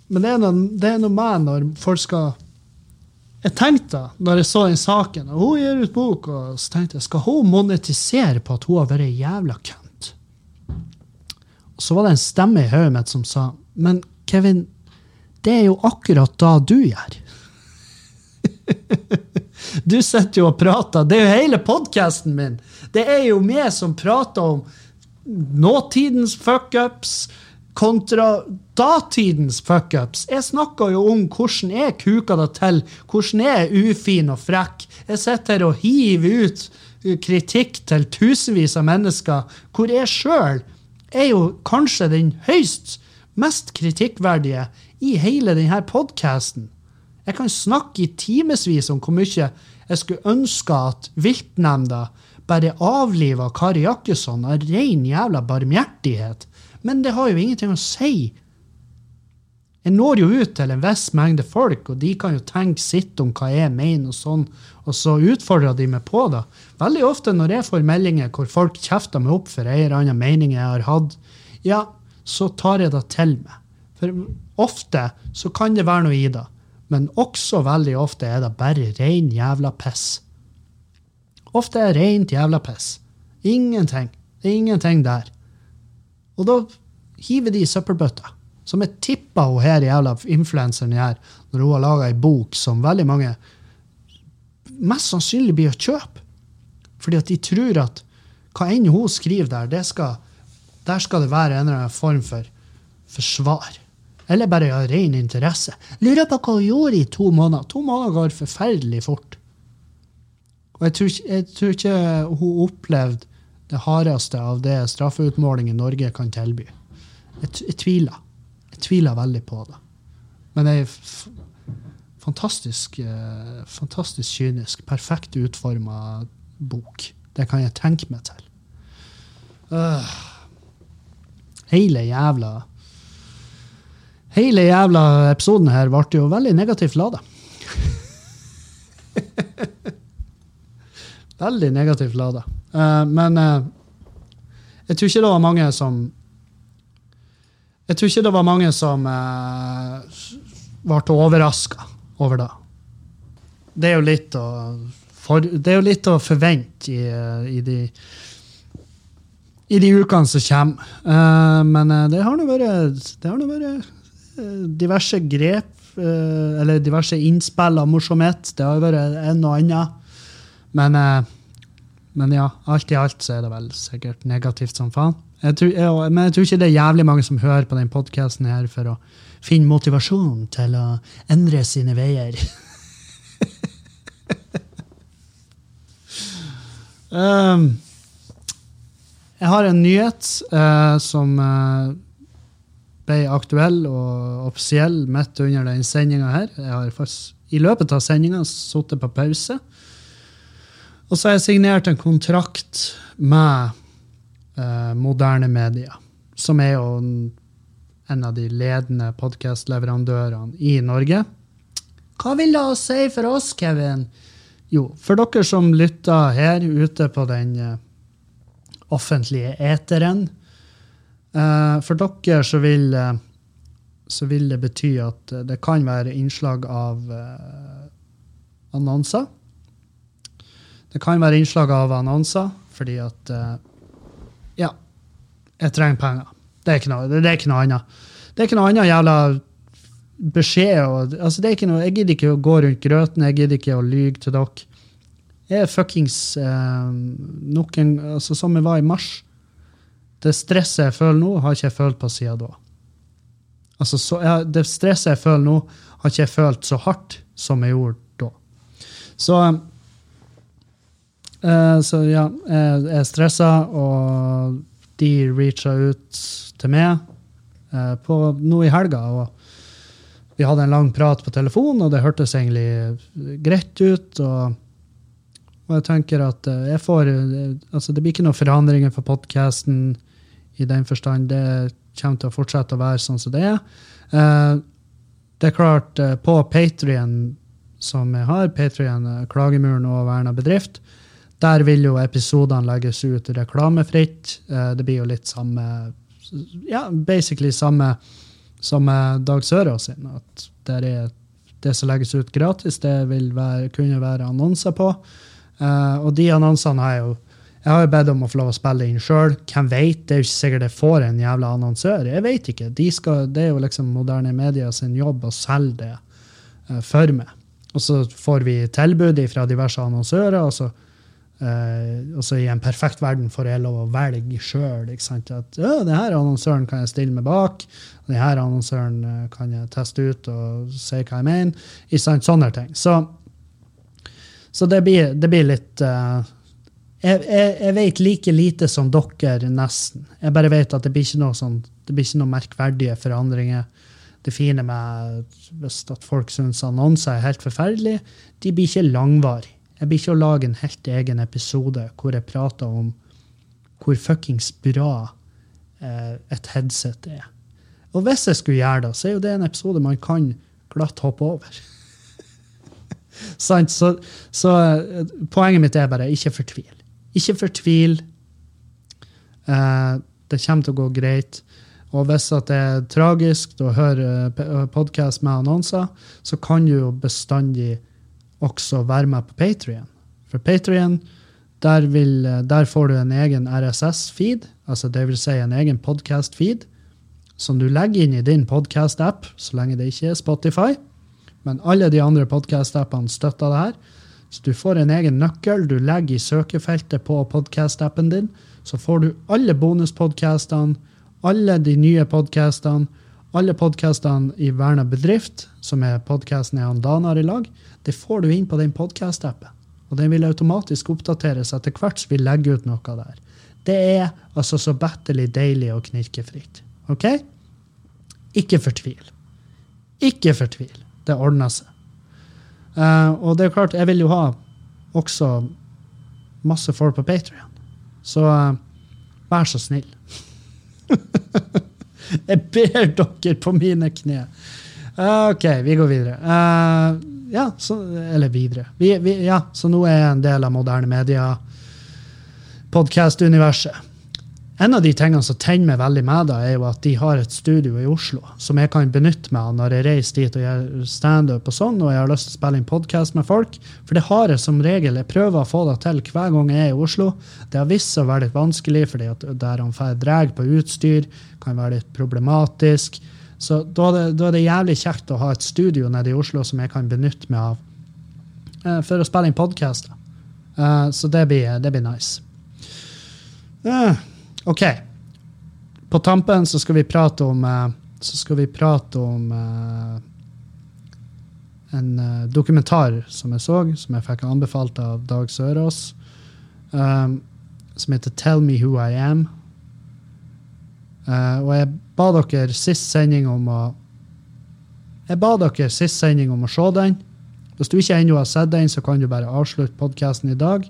Men det er, noe, det er noe med når folk skal Jeg tenkte, når jeg så den saken, og hun gir ut bok, og så tenkte jeg, skal hun monetisere på at hun har vært jævla kønt? så var det en stemme i hodet mitt som sa Men Kevin, det er jo akkurat da du gjør. du sitter jo og prater. Det er jo hele podkasten min. Det er jo meg som prater om nåtidens fuckups kontra datidens fuckups. Jeg snakker jo om hvordan jeg kuker det til, hvordan jeg er ufin og frekk. Jeg sitter her og hiver ut kritikk til tusenvis av mennesker, hvor jeg sjøl er jo kanskje den høyst mest kritikkverdige i hele denne podkasten. Jeg kan snakke i timevis om hvor mye jeg skulle ønske at viltnemnda bare avliva Kari Jakkesson av ren jævla barmhjertighet. Men det har jo ingenting å si. Jeg når jo ut til en viss mengde folk, og de kan jo tenke sitt om hva jeg mener, og sånn, og så utfordrer de meg på det. Veldig ofte når jeg får meldinger hvor folk kjefter meg opp for en eller annen mening jeg har hatt, ja, så tar jeg det til meg. For ofte så kan det være noe i det, men også veldig ofte er det bare rein jævla piss. Ofte er det rent jævla piss. Ingenting. Det er ingenting der. Og da hiver de i søppelbøtta. Som jeg tippa hun her jævla influenseren gjør, når hun har laga ei bok som veldig mange mest sannsynlig blir å kjøpe. Fordi at de tror at hva enn hun skriver der, det skal, der skal det være en eller annen form for forsvar. Eller bare av ren interesse. Lurer på hva hun gjorde i to måneder. To måneder går forferdelig fort. Og jeg tror, ikke- jeg tror ikke hun opplevde det hardeste av det straffeutmåling i Norge kan tilby. Jeg, jeg tviler. Jeg tviler veldig på det. Men det er fantastisk, eh, fantastisk kynisk. Perfekt utforma bok. Det kan jeg tenke meg til. Uh, hele jævla Hele jævla episoden her ble jo veldig negativt lada. veldig negativt lada. Uh, men uh, jeg tror ikke det var mange som Jeg tror ikke det var mange som uh, ble overraska over det. Det er jo litt å, for, jo litt å forvente i, eh, i de i de ukene som kommer. Eh, men eh, det har nå vært, eh, diverse grep, eh, eller diverse innspill av morsomhet. Det har jo vært en og annen. Men, eh, men ja, alt i alt så er det vel sikkert negativt som faen. Jeg tror, jeg, men jeg tror ikke det er jævlig mange som hører på den podkasten her for å finne motivasjon til å endre sine veier. um, jeg har en nyhet uh, som uh, ble aktuell og offisiell midt under den sendinga her. Jeg har faktisk i løpet av sendinga sittet på pause. Og så har jeg signert en kontrakt med eh, Moderne Media, som er jo en, av de ledende podkastleverandørene i Norge. Hva vil det si for oss, Kevin? Jo, for dere som lytter her ute på den eh, offentlige eteren. Eh, for dere så vil, så vil det bety at det kan være innslag av annonser. Det kan være innslag av annonser fordi at jeg trenger penger. Det er ikke noe, det er ikke noe annet. Det er ikke noe annet jævla beskjed. Og, altså det er ikke noe, jeg gidder ikke å gå rundt grøten, jeg gidder ikke å lyge til dere. Jeg er fuckings eh, nok en altså Som jeg var i mars. Det stresset jeg føler nå, har ikke jeg følt på siden da. Altså, så, jeg, det stresset jeg føler nå, har ikke jeg følt så hardt som jeg gjorde da. Så eh, Så ja, jeg, jeg er stressa, og de reacha ut til meg eh, på, nå i helga. og Vi hadde en lang prat på telefon, og det hørtes egentlig greit ut. og og jeg tenker at eh, jeg får eh, altså Det blir ikke noen forandringer for podkasten i den forstand. Det kommer til å fortsette å være sånn som det er. Det er klart, på Patrion som jeg har, Patrion Klagemuren og Verna bedrift, der vil jo episodene legges ut reklamefritt. Eh, det blir jo litt samme Ja, basically samme som Dag Sørås sin. At det, det som legges ut gratis, det vil være, kunne være annonser på. Uh, og de annonsene har jeg jo jeg har jo bedt om å få lov å spille inn sjøl. Hvem vet? Det er jo ikke sikkert jeg får en jævla annonsør. Jeg vet ikke. De skal, det er jo liksom moderne media sin jobb å selge det uh, for meg. Og så får vi tilbud fra diverse annonsører, og så, uh, også i en perfekt verden får jeg lov å velge sjøl. At ja, denne annonsøren kan jeg stille meg bak, denne annonsøren kan jeg teste ut og si hva jeg mener. Ikke sant? Sånne ting. Så så det blir, det blir litt uh, jeg, jeg, jeg, vet like lite som dere, nesten. Jeg bare vet at det blir ikke noe, sånn, det blir ikke noe merkverdige forandringer. Det fine med hvis at folk syns annonser er helt forferdelig, de blir ikke langvarige. Jeg blir ikke å lage en helt egen episode hvor jeg prater om hvor fuckings bra eh, et headset er. Og hvis jeg skulle gjøre det, så er jo det en episode man kan glatt hoppe over. Sant? Så, så eh, poenget mitt er bare ikke fortvil. Ikke fortvil. Eh, det kommer til å gå greit. Og hvis det er tragisk å høre podkast med annonser, så kan du jo bestandig også være med på Patrion. For Patrion, der, der, får du en egen RSS-feed, altså det vil si en egen podkast-feed, som du legger inn i din podkast-app, så lenge det ikke er Spotify. Men alle de andre podkast-appene støtter det her. Så du får en egen nøkkel du legger i søkefeltet på podkast-appen din. Så får du alle bonuspodkastene, alle de nye podkastene, alle podkastene i Verna bedrift, som er podkasten jeg og Dan har i lag, det får du inn på den podkast-appen. Og den vil automatisk oppdateres etter hvert som vi legger ut noe der. Det er altså så batterlig deilig og knirkefritt. OK? Ikke fortvil. Ikke fortvil. Det ordner seg. Uh, og det er klart, jeg vil jo ha også masse folk på Patrion. Så uh, vær så snill. jeg ber dere på mine kne. Uh, OK, vi går videre. ja, så, eller videre. Vi, vi, ja, så nå er jeg en del av moderne media, podkast-universet. En av de tingene som tenner meg veldig med det, er jo at de har et studio i Oslo som jeg kan benytte meg av når jeg reiser dit og gjør standup og sånn, og jeg har lyst til å spille inn podkast med folk. For det har jeg som regel. Jeg prøver å få det til hver gang jeg er i Oslo. Det har vist seg å være litt vanskelig, fordi at der han drar på utstyr, kan være litt problematisk. Så da er, det, da er det jævlig kjekt å ha et studio nede i Oslo som jeg kan benytte meg av uh, for å spille inn podkaster. Uh, så det blir, det blir nice. Uh, OK. På tampen så skal vi prate om uh, Så skal vi prate om en dokumentar som jeg så, som jeg fikk anbefalt av Dag Sørås, um, som heter 'Tell Me Who I Am'. Og jeg ba dere sist sending om å Jeg ba dere sist sending om å se den. Hvis du ikke ennå har sett den, så kan du bare avslutte podkasten i dag.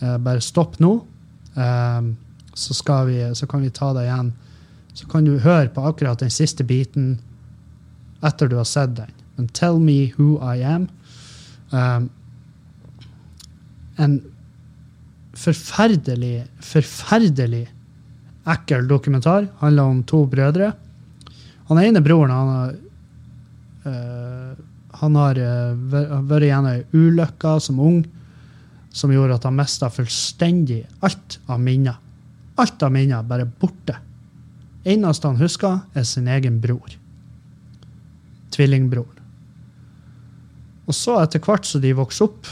bare stopp nå. Um, så, vi, så, kan vi ta det igjen. Så kan du høre på akkurat den siste biten etter du har sett den. Men 'Tell Me Who I Am'. En forferdelig, forferdelig ekkel dokumentar. Handler om to brødre. Han ene broren han har, uh, han har uh, vært gjennom ei ulykke som ung som gjorde at han mista fullstendig alt av minner. Alt av minner bare borte. Eneste han husker, er sin egen bror. Tvillingbroren. Og så, etter hvert som de vokste opp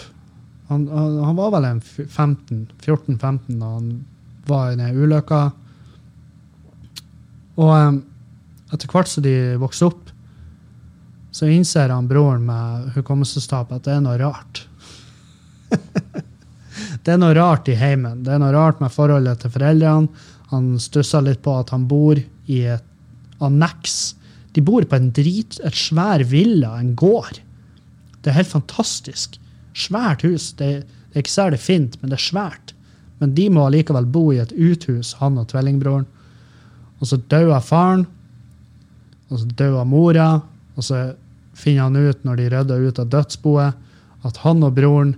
Han, han var vel en 14-15 da han var i den ulykka. Og um, etter hvert som de vokste opp, så innser han broren med hukommelsestap at det er noe rart. Det er noe rart i heimen. Det er noe rart med forholdet til foreldrene. Han stusser litt på at han bor i et anneks. De bor på en drit, et svær villa, en gård. Det er helt fantastisk. Svært hus. Det er ikke særlig fint, men det er svært. Men de må allikevel bo i et uthus, han og tvillingbroren. Og så dauer faren, og så dauer mora, og så finner han ut, når de rydder ut av dødsboet, at han og broren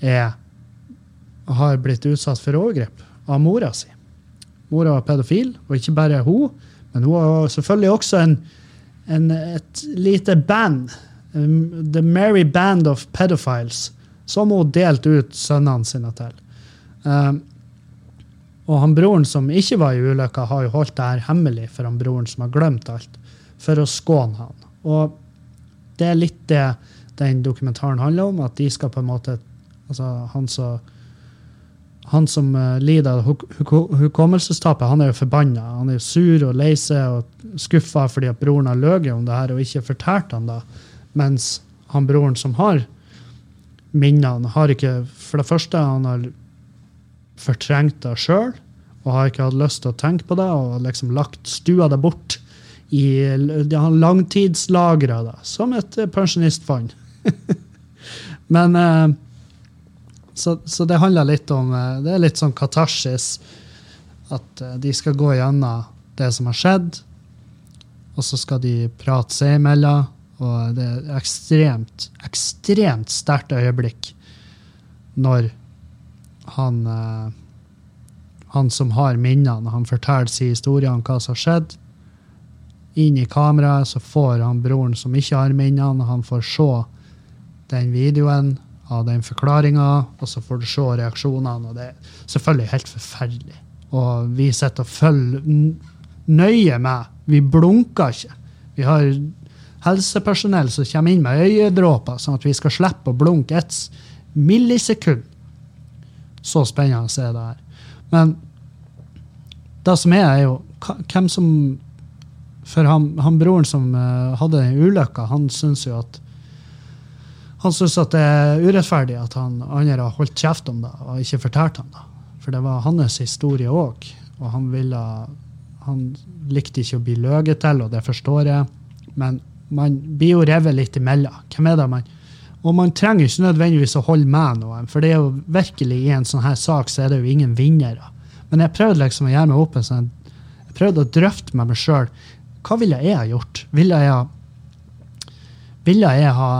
er har blitt utsatt for overgrep av mora si. Mora var pedofil, og ikke bare hun, men hun var selvfølgelig også en, en, et lite band, um, The Merry Band of Pedophiles, som hun delte ut sønnene sine til. Um, og han broren som ikke var i ulykka, har jo holdt det her hemmelig for han broren som har glemt alt, for å skåne han. Og det er litt det den dokumentaren handler om, at de skal på en måte altså Han som han som uh, lider av hukommelsestapet, han er jo forbanna. Han er jo sur og lei seg og skuffa fordi at broren har løyet om det her og ikke fortalt han det. Mens han broren som har minnene, har ikke For det første, han har fortrengt det sjøl og har ikke hatt lyst til å tenke på det og liksom lagt stua det bort. I, han langtidslagra det som et pensjonistfond. Men uh, så, så det handler litt om eh, Det er litt sånn katarsis. At eh, de skal gå gjennom det som har skjedd, og så skal de prate seg imellom. Og det er ekstremt, ekstremt sterkt øyeblikk når han eh, han som har minnene, han forteller sin historie om hva som har skjedd. Inn i kameraet så får han broren som ikke har minnene, han får se den videoen av den forklaringa, og så får du se reaksjonene. og Det er selvfølgelig helt forferdelig. Og vi sitter og følger nøye med. Vi blunker ikke. Vi har helsepersonell som kommer inn med øyedråper, sånn at vi skal slippe å blunke et millisekund. Så spennende er det her. Men det som er, er jo hvem som For han, han broren som uh, hadde den ulykka, han syns jo at han syns at det er urettferdig at han andre har holdt kjeft om det og ikke fortalt ham det. For det var hans historie òg, og han ville Han likte ikke å bli løyet til, og det forstår jeg, men man blir jo revet litt imellom. Hvem er det man Og man trenger ikke nødvendigvis å holde med noen, for det er jo virkelig i en sånn her sak så er det jo ingen vinnere. Men jeg prøvde liksom å gjøre meg opp en sånn Jeg prøvde å drøfte med meg sjøl. Hva ville jeg ha gjort? Ville jeg Ville jeg ha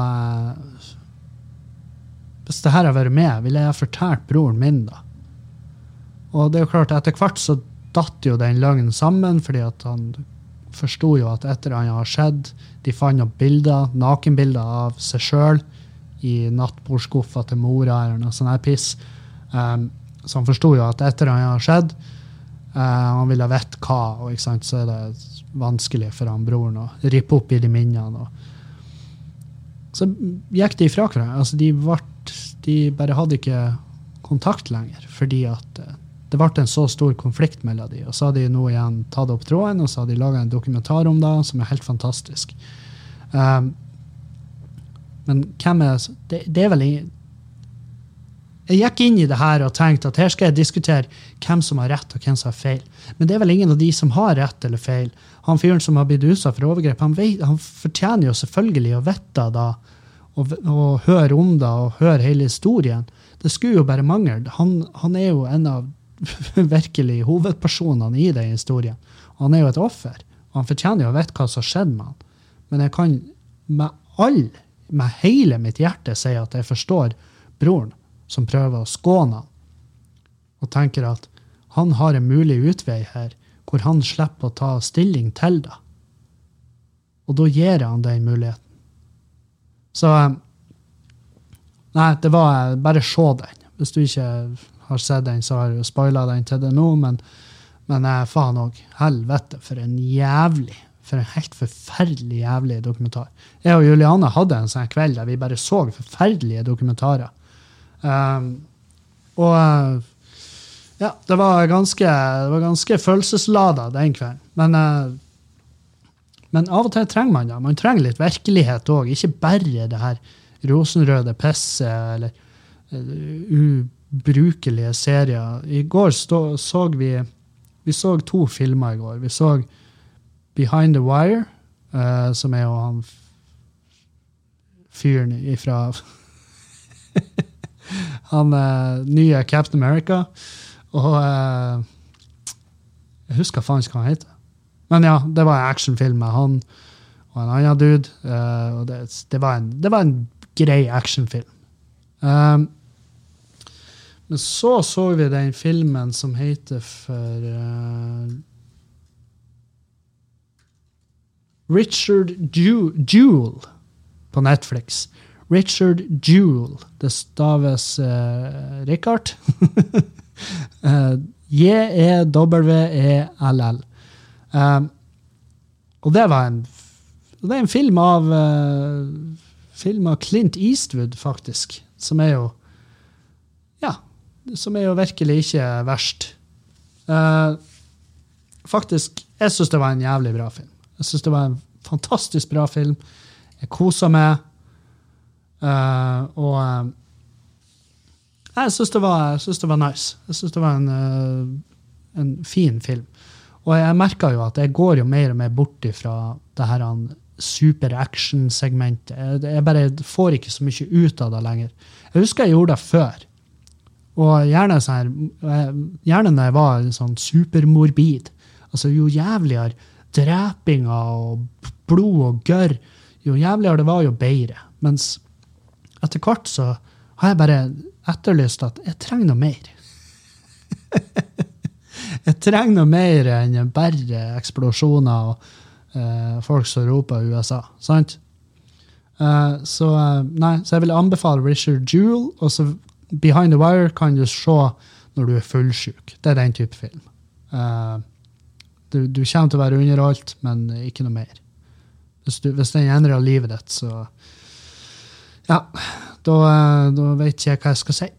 Hvis det her har vært med, ville jeg ha fortalt broren min, da? Og det er jo klart, etter hvert så datt jo den løgnen sammen, fordi at han forsto jo at etter han har skjedd De fant opp bilder, nakenbilder av seg sjøl i nattbordskuffa til mora eller noe sånt her piss. Um, så han forsto jo at etter han har skjedd, uh, han ville vite hva, og ikke sant, så er det vanskelig for han broren å rippe opp i de minnene. Og. Så gikk de ifra hverandre. Altså, de, de bare hadde ikke kontakt lenger, fordi at uh, det ble en så stor konflikt mellom de, og så har de nå igjen tatt opp tråden, og så har de laga en dokumentar om det, som er helt fantastisk. Um, men hvem er det, det er vel ingen jeg gikk inn i det her og tenkte at her skal jeg diskutere hvem som har rett og hvem som har feil. Men det er vel ingen av de som har rett eller feil. Han fyren som har blitt utsatt for overgrep, han, vet, han, fortjener jo selvfølgelig å vite da, og, og høre om det og høre hele historien. Det skulle jo bare mangle. Han, han er jo en av virkelig hovedpersonene i den historien. Han er jo et offer. Han fortjener jo å vite hva som har skjedd med han. Men jeg kan med all, med hele mitt hjerte si at jeg forstår broren som prøver å skåne han, og tenker at han har en mulig utvei her, hvor han slipper å ta stilling til det. Og da gir jeg han den muligheten. Så eh, Nei, det var bare se den. Hvis du ikke har sett den, så har jeg spoila den til det nå, men, men eh, faen òg. Helvete, for en jævlig for en helt forferdelig jævlig dokumentar. Jeg og Juliane hadde en sånn kveld der vi bare så forferdelige dokumentarer. Um, og ja, det var ganske, ganske følelseslada den kvelden. Men, uh, men av og til trenger man det. Man trenger litt virkelighet òg. Ikke bare det her rosenrøde pisset eller, eller ubrukelige serier. I går stå, så vi vi så to filmer i går. Vi så Behind the Wire, uh, som er jo han fyren ifra han uh, nye Captain America. Og uh, Jeg husker faen ikke hva han heter. Men ja, det var en actionfilm med han og en annen dude. Og det, det, var en, det, var en, grei actionfilm. Um, men så så vi den filmen som heter for Richard Jewel på Netflix. Richard Jewell. Det staves uh, Richard. uh, J-e-w-e-l-l. Um, og det var en Det er en film av uh, film av Clint Eastwood, faktisk. Som er jo Ja. Som er jo virkelig ikke verst. Uh, faktisk, jeg syns det var en jævlig bra film. Jeg syns det var en fantastisk bra film. Jeg kosa meg. Uh, og uh, jeg syns det, det, var nice. Jeg syns det var en, uh, en, fin film. Og jeg merka jo at jeg går jo mer og mer bort ifra det her super action-segmentet. Jeg, jeg, bare får ikke så mye ut av det lenger. Jeg husker jeg gjorde det før. Og gjerne, sånn gjerne når jeg var sånn supermorbid. Altså, jo jævligere drepinga og blod og gørr, jo jævligere det var, jo bedre. Mens etter hvert så har jeg bare etterlyst at jeg trenger noe mer. jeg trenger noe mer enn bare eksplosjoner og eh, folk som roper USA. Sant? Uh, så, uh, nei, så jeg vil anbefale Richard Jewell. Og så Behind the Wire kan du se når du er fullsjuk. Det er den type film. Du, du, kommer til å være underholdt, men ikke noe mer. Hvis, du, hvis den endrer livet ditt, så Ja, da, da vet jeg hva jeg skal si.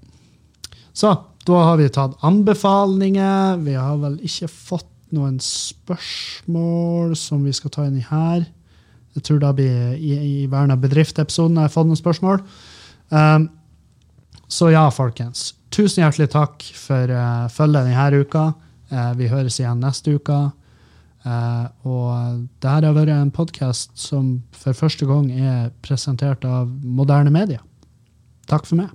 Så da har vi tatt anbefalinger. Vi har vel ikke fått noen spørsmål som vi skal ta inn i her. Jeg tror da blir i, i Verna bedrift-episoden har fått noen spørsmål. Um, så ja, folkens. Tusen hjertelig takk for uh, følget denne uka. Uh, vi høres igjen neste uke. Uh, og det her har vært en podkast som for første gang er presentert av moderne medier. Takk for meg.